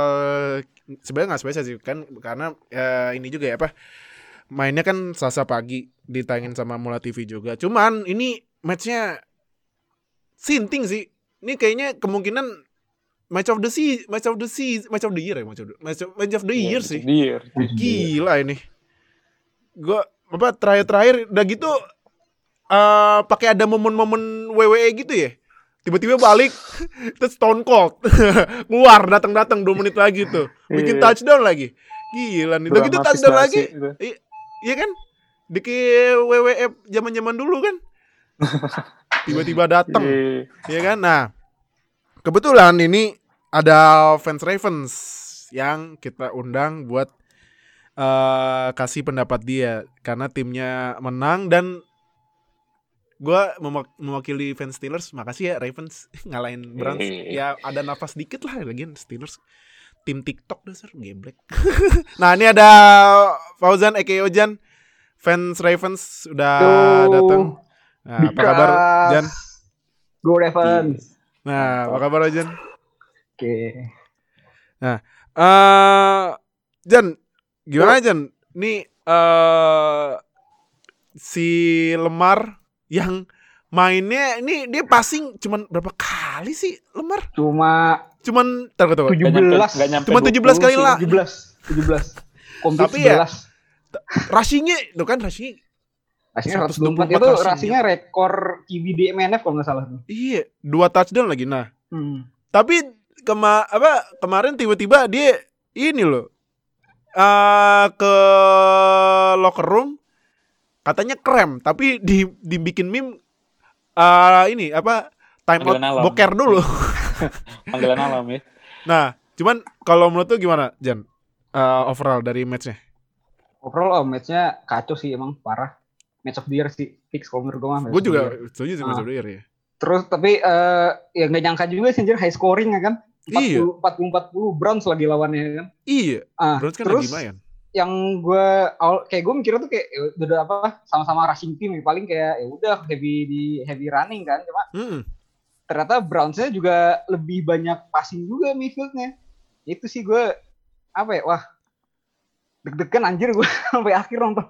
[SPEAKER 2] sebenarnya nggak spesial sih kan karena eh, ini juga ya apa mainnya kan Selasa pagi ditayangin sama Mula TV juga. Cuman ini matchnya sinting sih. Ini kayaknya kemungkinan match of the sea match of the sea match of the year ya match of the, match of, match of the year sih.
[SPEAKER 3] Year.
[SPEAKER 2] gila ini. Gua apa terakhir-terakhir udah gitu eh pakai ada momen-momen WWE gitu ya? Tiba-tiba balik terus Stone Cold keluar datang-datang dua menit lagi tuh. Bikin
[SPEAKER 3] Iya.
[SPEAKER 2] touchdown lagi. Gila nih. Udah gitu touchdown lagi.
[SPEAKER 3] itu.
[SPEAKER 2] Iya kan? Di WWE zaman-zaman dulu kan? Tiba-tiba datang
[SPEAKER 3] Iya.
[SPEAKER 2] ya kan? Nah kebetulan ini ada fans Ravens yang kita undang buat eh kasih pendapat dia. Karena timnya menang dan gua memak- mewakili fans Steelers. Makasih ya Ravens. Ngalahin Browns.
[SPEAKER 3] Iya.
[SPEAKER 2] ya ada nafas dikit lah lagi Steelers. Tim TikTok dasar geblek. Nah ini ada Fauzan Eke Ojan fans Ravens udah datang nah, apa kabar Jan
[SPEAKER 4] Go Ravens.
[SPEAKER 2] Nah, apa kabar Jan?
[SPEAKER 4] Oke.
[SPEAKER 2] Eh, Jan, gimana Jan? Nih eh si Lemar yang mainnya ini dia passing cuman berapa kali sih Lemar?
[SPEAKER 4] Cuma
[SPEAKER 2] Cuman tar tunggu,
[SPEAKER 3] nyampe-
[SPEAKER 4] 17.
[SPEAKER 3] nggak nyampe
[SPEAKER 2] Cuma 17 kali
[SPEAKER 3] 20
[SPEAKER 2] lah.
[SPEAKER 3] sih.
[SPEAKER 4] 17. 17. Komplit
[SPEAKER 2] Tapi ya,
[SPEAKER 4] 11.
[SPEAKER 2] rushingnya tuh kan rushing
[SPEAKER 4] Rasanya
[SPEAKER 2] 124
[SPEAKER 4] 124 itu rasanya rekor QB di MNF kalau nggak salah.
[SPEAKER 2] iya dua touchdown lagi. Nah,
[SPEAKER 4] Hmm.
[SPEAKER 2] tapi kema apa kemarin tiba-tiba dia ini loh eh ke locker room katanya krem tapi di dibikin meme eh ini apa time out
[SPEAKER 3] alam.
[SPEAKER 2] boker dulu
[SPEAKER 3] Panggilan alam ya.
[SPEAKER 2] nah cuman kalau menurut tuh gimana Jan Eh, overall dari matchnya
[SPEAKER 4] Overall oh, match-nya kacau sih emang parah. Match of the year sih fix kalau menurut gue mah. match
[SPEAKER 2] gue
[SPEAKER 4] of the
[SPEAKER 2] juga
[SPEAKER 4] year.
[SPEAKER 2] setuju sih
[SPEAKER 4] Ah.
[SPEAKER 2] Mas Udair ya
[SPEAKER 4] Terus tapi eh ya nggak nyangka juga sih anjir high scoring ya kan.
[SPEAKER 2] Iya.
[SPEAKER 4] 40 40 40 Browns lagi lawannya kan.
[SPEAKER 2] iya
[SPEAKER 4] Ah,
[SPEAKER 2] Browns kan
[SPEAKER 4] terus
[SPEAKER 2] lagi lumayan
[SPEAKER 4] yang gue kayak gue mikirnya tuh kayak ya udah apa sama-sama rushing team ya, paling kayak ya udah heavy di heavy running kan cuma
[SPEAKER 2] Mm-mm.
[SPEAKER 4] ternyata Brownsnya juga lebih banyak passing juga midfieldnya itu sih gue apa ya wah deg-degan anjir gue sampai akhir nonton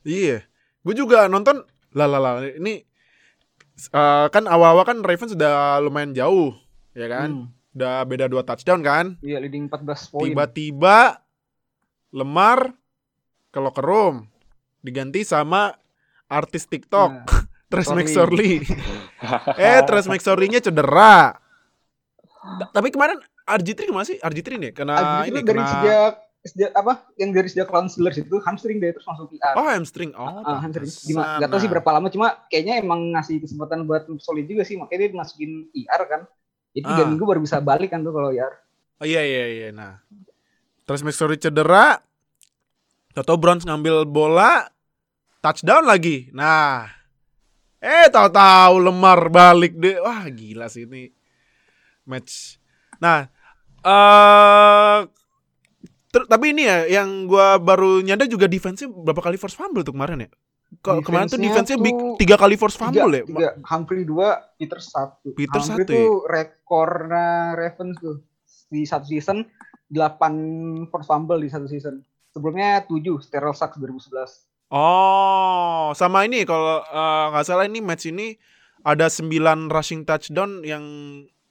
[SPEAKER 2] Iya, gue juga nonton lah lah lah ini eh, kan awal-awal kan Ravens sudah lumayan jauh, ya kan?
[SPEAKER 4] Hmm,
[SPEAKER 2] Udah beda dua touchdown kan?
[SPEAKER 4] iya leading 14 poin
[SPEAKER 2] Tiba-tiba Lemar ke locker room diganti sama artis TikTok
[SPEAKER 4] Nah, Sorry.
[SPEAKER 2] McSorley. eh, Trace McSorley-nya cedera. Ta- Tapi kemarin RG3 ke mana sih? RG3 nih kena
[SPEAKER 4] Abis
[SPEAKER 2] ini
[SPEAKER 4] itu dari
[SPEAKER 2] kena
[SPEAKER 4] sejak sejak apa yang dari sejak lawan Steelers itu hamstring dia terus masuk PR
[SPEAKER 2] Oh, hamstring. Oh,
[SPEAKER 4] Ah, hamstring. Gimana? Gak tau sih berapa lama, cuma kayaknya emang ngasih kesempatan buat solid juga sih, makanya dia masukin IR kan. Jadi tiga
[SPEAKER 2] Ah.
[SPEAKER 4] minggu baru bisa balik kan tuh kalau IR.
[SPEAKER 2] Oh iya iya iya. Nah, terus McSorley cedera. Toto Browns ngambil bola, touchdown lagi. Nah, eh tahu-tahu lemar balik deh. Wah gila sih ini match. Nah, eh ter- tapi ini ya yang gua baru nyadar juga defense-nya berapa kali force fumble tuh kemarin ya? Kalau kemarin tuh
[SPEAKER 4] Defense-nya
[SPEAKER 2] defense-nya big tiga kali force
[SPEAKER 4] tiga,
[SPEAKER 2] fumble ya?
[SPEAKER 4] tiga. Humphrey dua, Peter satu.
[SPEAKER 2] Peter
[SPEAKER 4] Humphrey
[SPEAKER 2] satu ya?
[SPEAKER 4] tuh rekornya Ravens tuh di satu season 8 force fumble di satu season. Sebelumnya 7 Sterile Sacks 2011.
[SPEAKER 2] Oh, sama ini kalau eh, nggak salah ini match ini ada 9 rushing touchdown yang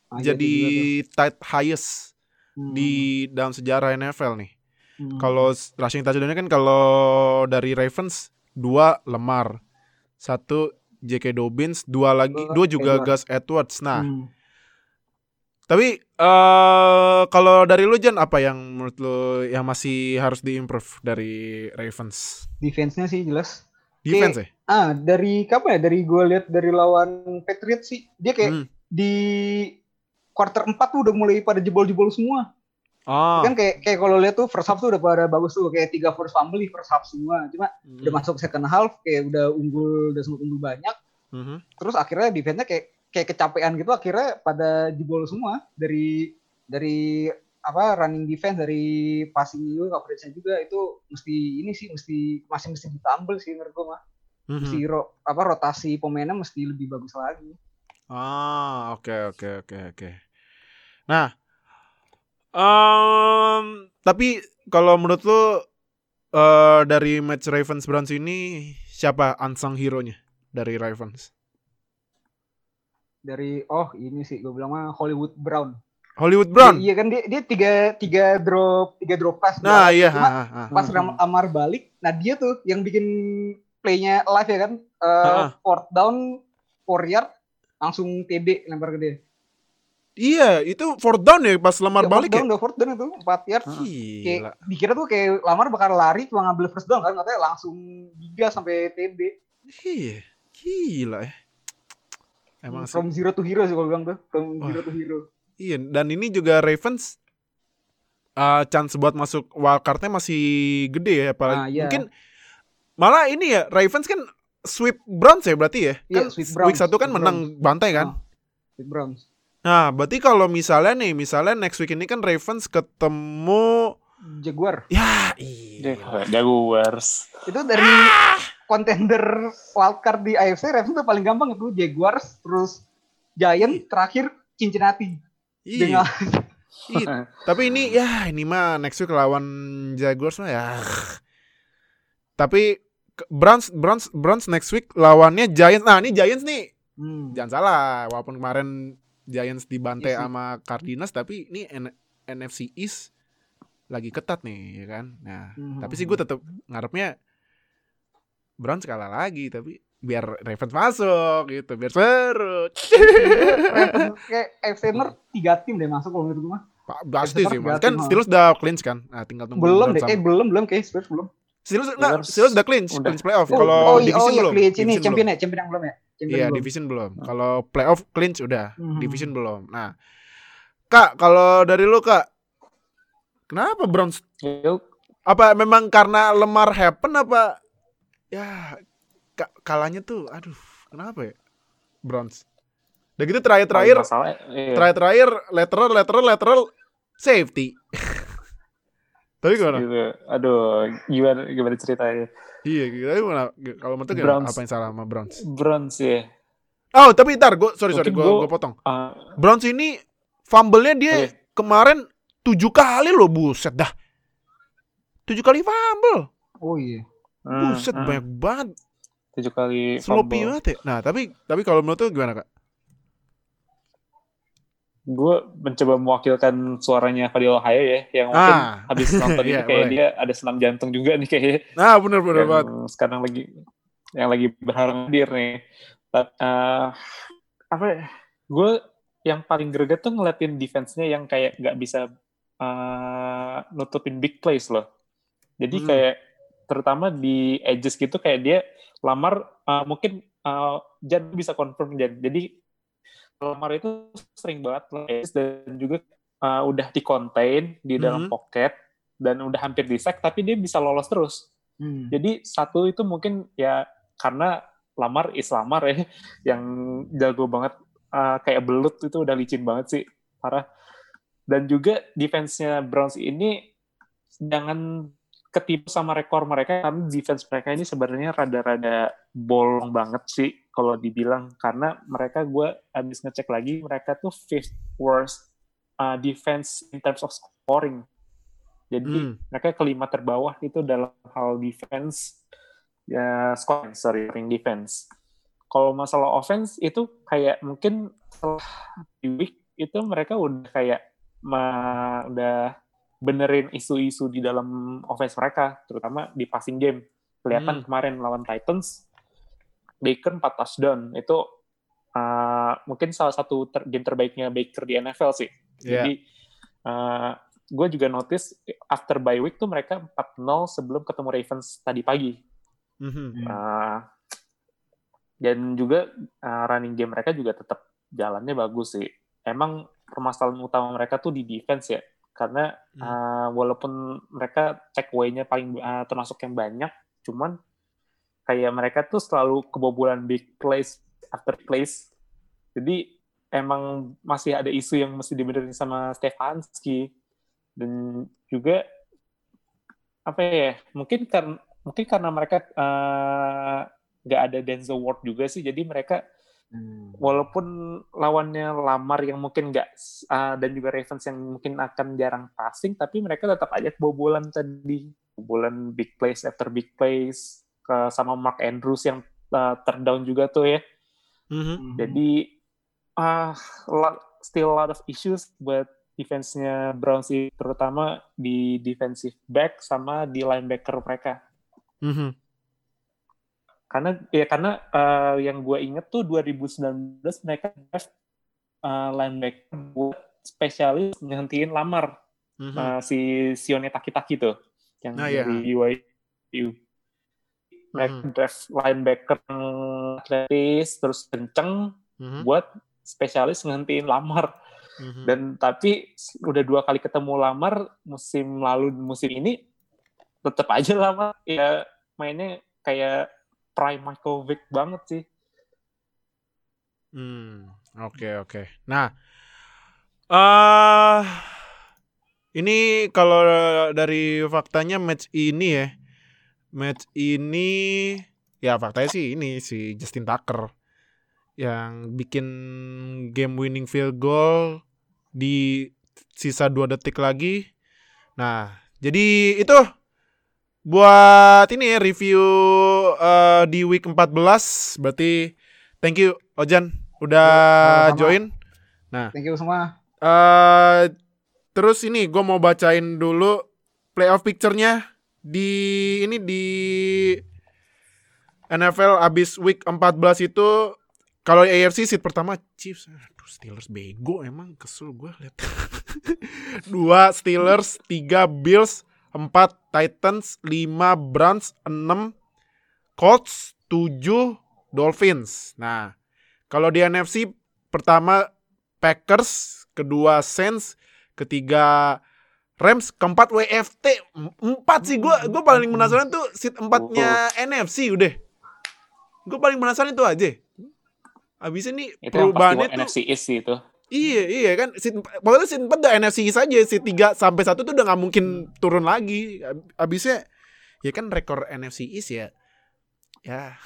[SPEAKER 4] Ah, iya,
[SPEAKER 2] jadi tight highest.
[SPEAKER 4] Hmm.
[SPEAKER 2] di dalam sejarah NFL nih.
[SPEAKER 4] Hmm.
[SPEAKER 2] Kalau s- rushing touchdown-nya kan kalau dari Ravens dua Lemar, satu J.K. Dobbins, dua lagi,
[SPEAKER 4] Dua
[SPEAKER 2] dua juga. Gus Edwards. Nah,
[SPEAKER 4] Hmm.
[SPEAKER 2] tapi eh kalau dari lu Jan apa yang menurut lu yang masih harus diimprove dari Ravens?
[SPEAKER 4] defense-nya sih jelas.
[SPEAKER 2] Defense ya?
[SPEAKER 4] Ah, dari kapan ya? Dari gue lihat dari lawan Patriots sih, dia kayak
[SPEAKER 2] Hmm.
[SPEAKER 4] di quarter 4 tuh udah mulai pada jebol-jebol semua.
[SPEAKER 2] Oh.
[SPEAKER 4] Kan kayak kayak kalau lihat tuh first half tuh udah pada bagus tuh kayak tiga first fumble di first half semua. Cuma
[SPEAKER 2] Hmm.
[SPEAKER 4] udah masuk second half kayak udah unggul udah sempat unggul banyak.
[SPEAKER 2] Mhm.
[SPEAKER 4] Terus akhirnya defense-nya kayak kayak kecapean gitu akhirnya pada jebol semua dari dari apa running defense dari passing juga coverage-nya juga itu mesti ini sih mesti masih mesti ditambal sih menurut gua mah.
[SPEAKER 2] Mhm.
[SPEAKER 4] Mesti ro- apa rotasi pemainnya mesti lebih bagus lagi.
[SPEAKER 2] Ah, oke oke oke oke. Nah, em, tapi kalau menurut lu eh, dari match Ravens Browns ini siapa unsung hero-nya dari Ravens?
[SPEAKER 4] Dari oh ini sih gue bilang mah Hollywood Brown.
[SPEAKER 2] Hollywood Brown.
[SPEAKER 4] Iya kan dia dia tiga tiga drop tiga drop pass.
[SPEAKER 2] Nah, iya,
[SPEAKER 4] Cuma
[SPEAKER 2] ha, ha, ha.
[SPEAKER 4] pas
[SPEAKER 3] Hmm.
[SPEAKER 4] Ram- Amar balik, nah dia tuh yang bikin playnya live ya kan, Eh,
[SPEAKER 2] Ha-ha.
[SPEAKER 4] fourth down, four yard, langsung TD lempar ke dia.
[SPEAKER 2] Iya, itu fourth down ya pas lemar
[SPEAKER 4] Ya,
[SPEAKER 2] balik
[SPEAKER 4] fourth
[SPEAKER 2] ya.
[SPEAKER 4] down, udah fourth down itu, empat yard.
[SPEAKER 2] Gila.
[SPEAKER 4] Kayak dikira tuh kayak Lamar bakal lari cuma ngambil first down kan, katanya langsung giga sampai TD.
[SPEAKER 2] Iya, gila ya. Emang sih.
[SPEAKER 4] From zero to hero sih kalau bilang tuh, from
[SPEAKER 2] Wah.
[SPEAKER 4] zero to hero.
[SPEAKER 2] Iya, dan ini juga Ravens uh, chance buat masuk wildcardnya masih gede ya, apalagi
[SPEAKER 4] Ah, iya.
[SPEAKER 2] mungkin malah ini ya Ravens kan sweep Browns ya berarti ya,
[SPEAKER 4] Iya,
[SPEAKER 2] kan
[SPEAKER 4] sweep
[SPEAKER 2] week
[SPEAKER 4] Browns,
[SPEAKER 2] satu kan
[SPEAKER 4] sweep
[SPEAKER 2] menang bantai kan.
[SPEAKER 4] Ah. With Browns.
[SPEAKER 2] Nah, berarti kalau misalnya nih, misalnya next week ini kan Ravens ketemu
[SPEAKER 4] Jaguar.
[SPEAKER 2] ya iya.
[SPEAKER 3] Jaguars.
[SPEAKER 4] Itu dari
[SPEAKER 2] Ah!
[SPEAKER 4] contender wildcard di AFC, Ravens tuh paling gampang itu Jaguars, terus Giant, terakhir Cincinnati.
[SPEAKER 2] Iya.
[SPEAKER 4] Dengan
[SPEAKER 2] Iya. Tapi ini ya ini mah next week lawan Jaguars mah ya. Tapi Browns Browns Browns next week lawannya Giants. Nah, ini Giants nih
[SPEAKER 4] Hmm.
[SPEAKER 2] jangan salah walaupun kemarin Giants dibantai
[SPEAKER 4] Isi.
[SPEAKER 2] sama Cardinals tapi ini N- NFC East lagi ketat nih ya kan. Nah,
[SPEAKER 4] Mhm.
[SPEAKER 2] tapi sih gue tetap ngarepnya Browns kalah lagi tapi biar Ravens masuk gitu biar seru.
[SPEAKER 4] Ravens kayak North tiga tim deh masuk kalau menurut gue mah.
[SPEAKER 2] Pak, Pasti sih, Mas. Kan Steelers udah clinch kan. Nah, tinggal tunggu
[SPEAKER 4] Belum deh, kayak belum belum kayak Spurs belum.
[SPEAKER 2] Steelers enggak,
[SPEAKER 3] Steelers
[SPEAKER 2] Steelers udah clinch,
[SPEAKER 3] udah.
[SPEAKER 2] clinch playoff.
[SPEAKER 4] Oh,
[SPEAKER 2] Kalau
[SPEAKER 4] oh, iya,
[SPEAKER 2] division
[SPEAKER 4] oh, iya, clinch. ini champion ya, champion yang belum ya. Champion
[SPEAKER 2] Iya,
[SPEAKER 4] belum.
[SPEAKER 2] division belum. Kalau playoff clinch udah,
[SPEAKER 4] Mhm.
[SPEAKER 2] division belum. Nah, Kak, kalau dari lu Kak, kenapa Browns?
[SPEAKER 3] Yuk,
[SPEAKER 2] Apa memang karena lemar happen apa? Ya, ka- kalahnya tuh, aduh, kenapa ya? Browns. Udah gitu terakhir-terakhir,
[SPEAKER 3] iya.
[SPEAKER 2] terakhir-terakhir lateral, lateral, lateral, safety. Tapi gimana?
[SPEAKER 3] Gitu. Aduh, gimana gimana ceritanya?
[SPEAKER 2] Iya, gitu. Tapi gimana? Kalau menurut?
[SPEAKER 3] Browns.
[SPEAKER 2] Apa yang salah sama Browns?
[SPEAKER 3] Browns ya.
[SPEAKER 2] Oh, tapi ntar, gue sorry sorry,
[SPEAKER 3] Mungkin
[SPEAKER 2] gue
[SPEAKER 3] gua-
[SPEAKER 2] gue potong.
[SPEAKER 3] Ah,
[SPEAKER 2] Browns ini fumble-nya dia
[SPEAKER 3] Iya.
[SPEAKER 2] kemarin tujuh kali loh, buset dah. Tujuh kali fumble,
[SPEAKER 4] Oh iya.
[SPEAKER 3] hmm,
[SPEAKER 2] buset
[SPEAKER 3] hmm.
[SPEAKER 2] banyak banget,
[SPEAKER 3] tujuh kali
[SPEAKER 2] sloppy
[SPEAKER 3] fumble.
[SPEAKER 2] banget ya. Nah, tapi tapi kalau menurut lu gimana kak?
[SPEAKER 3] Gue mencoba mewakilkan suaranya Fadil Ohio ya, yang mungkin
[SPEAKER 2] Ah,
[SPEAKER 3] habis nonton ini
[SPEAKER 2] Iya,
[SPEAKER 3] kayak
[SPEAKER 2] boleh.
[SPEAKER 3] dia ada senam jantung juga nih kayaknya.
[SPEAKER 2] nah bener bener banget.
[SPEAKER 3] sekarang lagi yang lagi berharap hadir nih. But, eh, apa ya? Gue yang paling greget tuh ngeliatin defense-nya yang kayak nggak bisa eh, nutupin big plays loh. Jadi
[SPEAKER 2] Hmm.
[SPEAKER 3] kayak terutama di edges gitu kayak dia lamar eh, mungkin eh, Jan bisa confirm Jan. Jadi lamar itu sering banget edges dan juga eh, udah di contain di dalam
[SPEAKER 2] Mhm.
[SPEAKER 3] pocket dan udah hampir di sack tapi dia bisa lolos terus.
[SPEAKER 4] Hmm.
[SPEAKER 3] Jadi satu itu mungkin ya karena Lamar is Lamar ya, yang jago banget uh, kayak belut itu udah licin banget sih, parah. Dan juga defense-nya Browns ini jangan ketipu sama rekor mereka karena defense mereka ini sebenarnya rada-rada bolong banget sih kalau dibilang karena mereka gue habis ngecek lagi mereka tuh fifth worst uh, defense in terms of scoring. Jadi
[SPEAKER 2] Hmm.
[SPEAKER 3] mereka kelima terbawah itu dalam hal defense ya scoring sorry scoring defense. Kalau masalah offense itu kayak mungkin setelah di week itu mereka udah kayak ma- udah benerin isu-isu di dalam offense mereka, terutama di passing game. Kelihatan
[SPEAKER 2] Hmm.
[SPEAKER 3] kemarin lawan Titans, Baker 4 touchdown. Itu uh, mungkin salah satu ter- game terbaiknya Baker di NFL sih.
[SPEAKER 2] Iya.
[SPEAKER 3] Jadi gue juga notice after bye week tuh mereka 4-0 sebelum ketemu Ravens tadi pagi.
[SPEAKER 2] Mhm.
[SPEAKER 3] Uh, dan juga uh, running game mereka juga tetap jalannya bagus sih. Emang permasalahan utama mereka tuh di defense ya, karena
[SPEAKER 2] Hmm.
[SPEAKER 3] uh, walaupun mereka takeaway-nya paling uh, termasuk yang banyak, cuman kayak mereka tuh selalu kebobolan big plays after plays. Jadi emang masih ada isu yang mesti dibenerin sama Stefanski. Dan juga apa ya mungkin karena mungkin karena mereka uh, nggak ada Denzel Ward juga sih jadi mereka walaupun lawannya Lamar yang mungkin nggak uh, dan juga Ravens yang mungkin akan jarang passing tapi mereka tetap aja kebobolan tadi. Kebobolan big plays after big plays ke sama Mark Andrews yang uh, terdown juga tuh ya
[SPEAKER 2] Mhm.
[SPEAKER 3] jadi ah lot- still a lot of issues buat defense-nya Browns sih, terutama di defensive back sama di linebacker mereka.
[SPEAKER 2] Mhm.
[SPEAKER 3] Karena ya karena eh, yang gue inget tuh 2019 mereka draft eh, linebacker buat spesialis ngehentiin Lamar
[SPEAKER 2] Mhm.
[SPEAKER 3] eh, si Sione Taki-Taki tuh yang
[SPEAKER 2] Ah, iya.
[SPEAKER 3] dari BYU. Mereka
[SPEAKER 2] Hmm.
[SPEAKER 3] draft linebacker atletis terus kenceng
[SPEAKER 2] Mhm.
[SPEAKER 3] buat spesialis ngehentiin Lamar.
[SPEAKER 2] Mhm.
[SPEAKER 3] Dan tapi udah dua kali ketemu Lamar musim lalu musim ini tetap aja Lamar ya mainnya kayak prime Michael Vick banget sih.
[SPEAKER 2] Hmm, oke oke. Nah, eh ini kalau dari faktanya match ini ya, match ini ya faktanya sih ini si Justin Tucker yang bikin game winning field goal di sisa dua detik lagi. Nah, jadi itu buat ini review eh, di week 14 berarti thank you Ojan udah
[SPEAKER 4] Sama-sama.
[SPEAKER 2] join.
[SPEAKER 4] Thank you semua.
[SPEAKER 2] eh terus ini gue mau bacain dulu playoff picture-nya di ini di NFL abis week 14 itu kalau AFC seat pertama Chiefs. Aduh Steelers bego emang kesel gue liat. Dua Steelers. Tiga Bills. Empat Titans. Lima Browns. Enam Colts. Tujuh Dolphins. Nah kalau di NFC pertama Packers. Kedua Saints. Ketiga Rams keempat WFT empat sih. Gue gue paling penasaran tuh seat empatnya NFC udah. Gue paling penasaran itu aja. Abis ini
[SPEAKER 3] Itu
[SPEAKER 2] perubahannya tuh
[SPEAKER 3] NFC East sih itu.
[SPEAKER 2] Iya iya kan. Seat, pokoknya seat 4 udah NFC saja seat 3 sampai 1 tuh udah nggak mungkin turun lagi. Ab- abisnya ya kan rekor NFC East ya. Ya.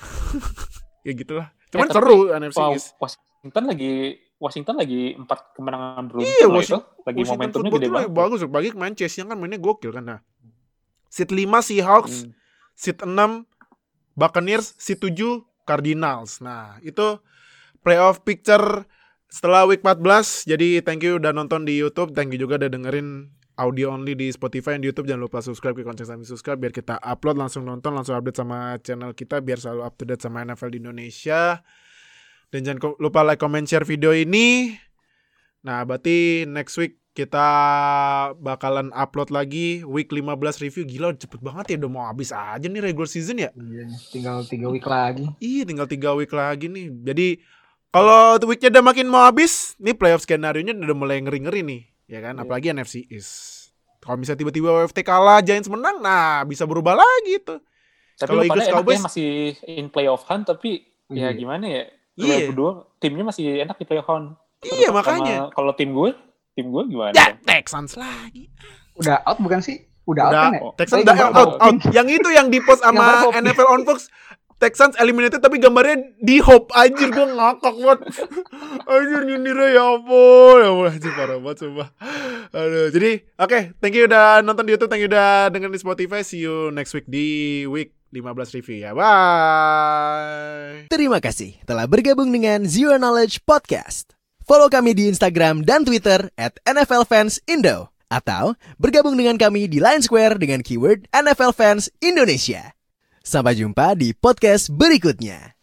[SPEAKER 2] Ya gitulah. Cuman
[SPEAKER 3] Eh,
[SPEAKER 2] seru NFC East.
[SPEAKER 3] Washington lagi Washington lagi empat kemenangan beruntun
[SPEAKER 2] Iya, Washington-
[SPEAKER 3] itu. Lagi
[SPEAKER 2] Washington
[SPEAKER 3] momentumnya gede banget.
[SPEAKER 2] bagus. Bagi kemarin Chase yang kan mainnya gokil kan nah. Seat 5 Seahawks
[SPEAKER 3] Hmm.
[SPEAKER 2] seat 6 Buccaneers seat 7 Cardinals. Nah itu playoff picture setelah week 14 jadi thank you udah nonton di YouTube. Thank you juga udah dengerin audio only di Spotify dan di YouTube. Jangan lupa subscribe ke konten kami subscribe biar kita upload langsung nonton langsung update sama channel kita biar selalu up to date sama NFL di Indonesia dan jangan lupa like comment share video ini nah berarti next week kita bakalan upload lagi week 15 review gila cepet banget ya udah mau habis aja nih regular season ya
[SPEAKER 4] Iya, tinggal tiga week lagi.
[SPEAKER 2] Iya tinggal tiga week lagi nih. Jadi kalau weeknya udah makin mau habis, nih playoff skenario nya udah mulai ngeri-ngeri nih, ya kan?
[SPEAKER 3] Iya.
[SPEAKER 2] Apalagi NFC East. Kalau misalnya tiba-tiba WFT kalah, Giants menang, nah bisa berubah lagi tuh.
[SPEAKER 3] Tapi
[SPEAKER 2] Kalau Eagles Cowboys-
[SPEAKER 3] masih in playoff hunt tapi ya
[SPEAKER 4] Iya.
[SPEAKER 3] gimana ya?
[SPEAKER 2] Iya.
[SPEAKER 3] berdua timnya masih enak di playoff.
[SPEAKER 2] Iya makanya.
[SPEAKER 3] Kalau tim gue tim gue gimana?
[SPEAKER 2] Ya, Texans lagi.
[SPEAKER 4] Udah out bukan sih? Udah, out
[SPEAKER 2] Udah,
[SPEAKER 4] kan ya?
[SPEAKER 2] Texans udah out, out, out. Yang itu yang di post sama. NFL on Fox. Texans eliminated tapi gambarnya di hop anjir gue ngakak banget. Anjir nyindirnya ya ampun. Ya ampun anjir parah banget coba. Aduh, jadi oke, thank you udah nonton di YouTube, thank you udah dengerin di Spotify. See you next week di week 15 review ya. Bye.
[SPEAKER 1] Terima kasih telah bergabung dengan Zero Knowledge Podcast. Follow kami di Instagram dan Twitter at NFL Fans Indo. Atau bergabung dengan kami di Line Square dengan keyword NFL Fans Indonesia. Sampai jumpa di podcast berikutnya.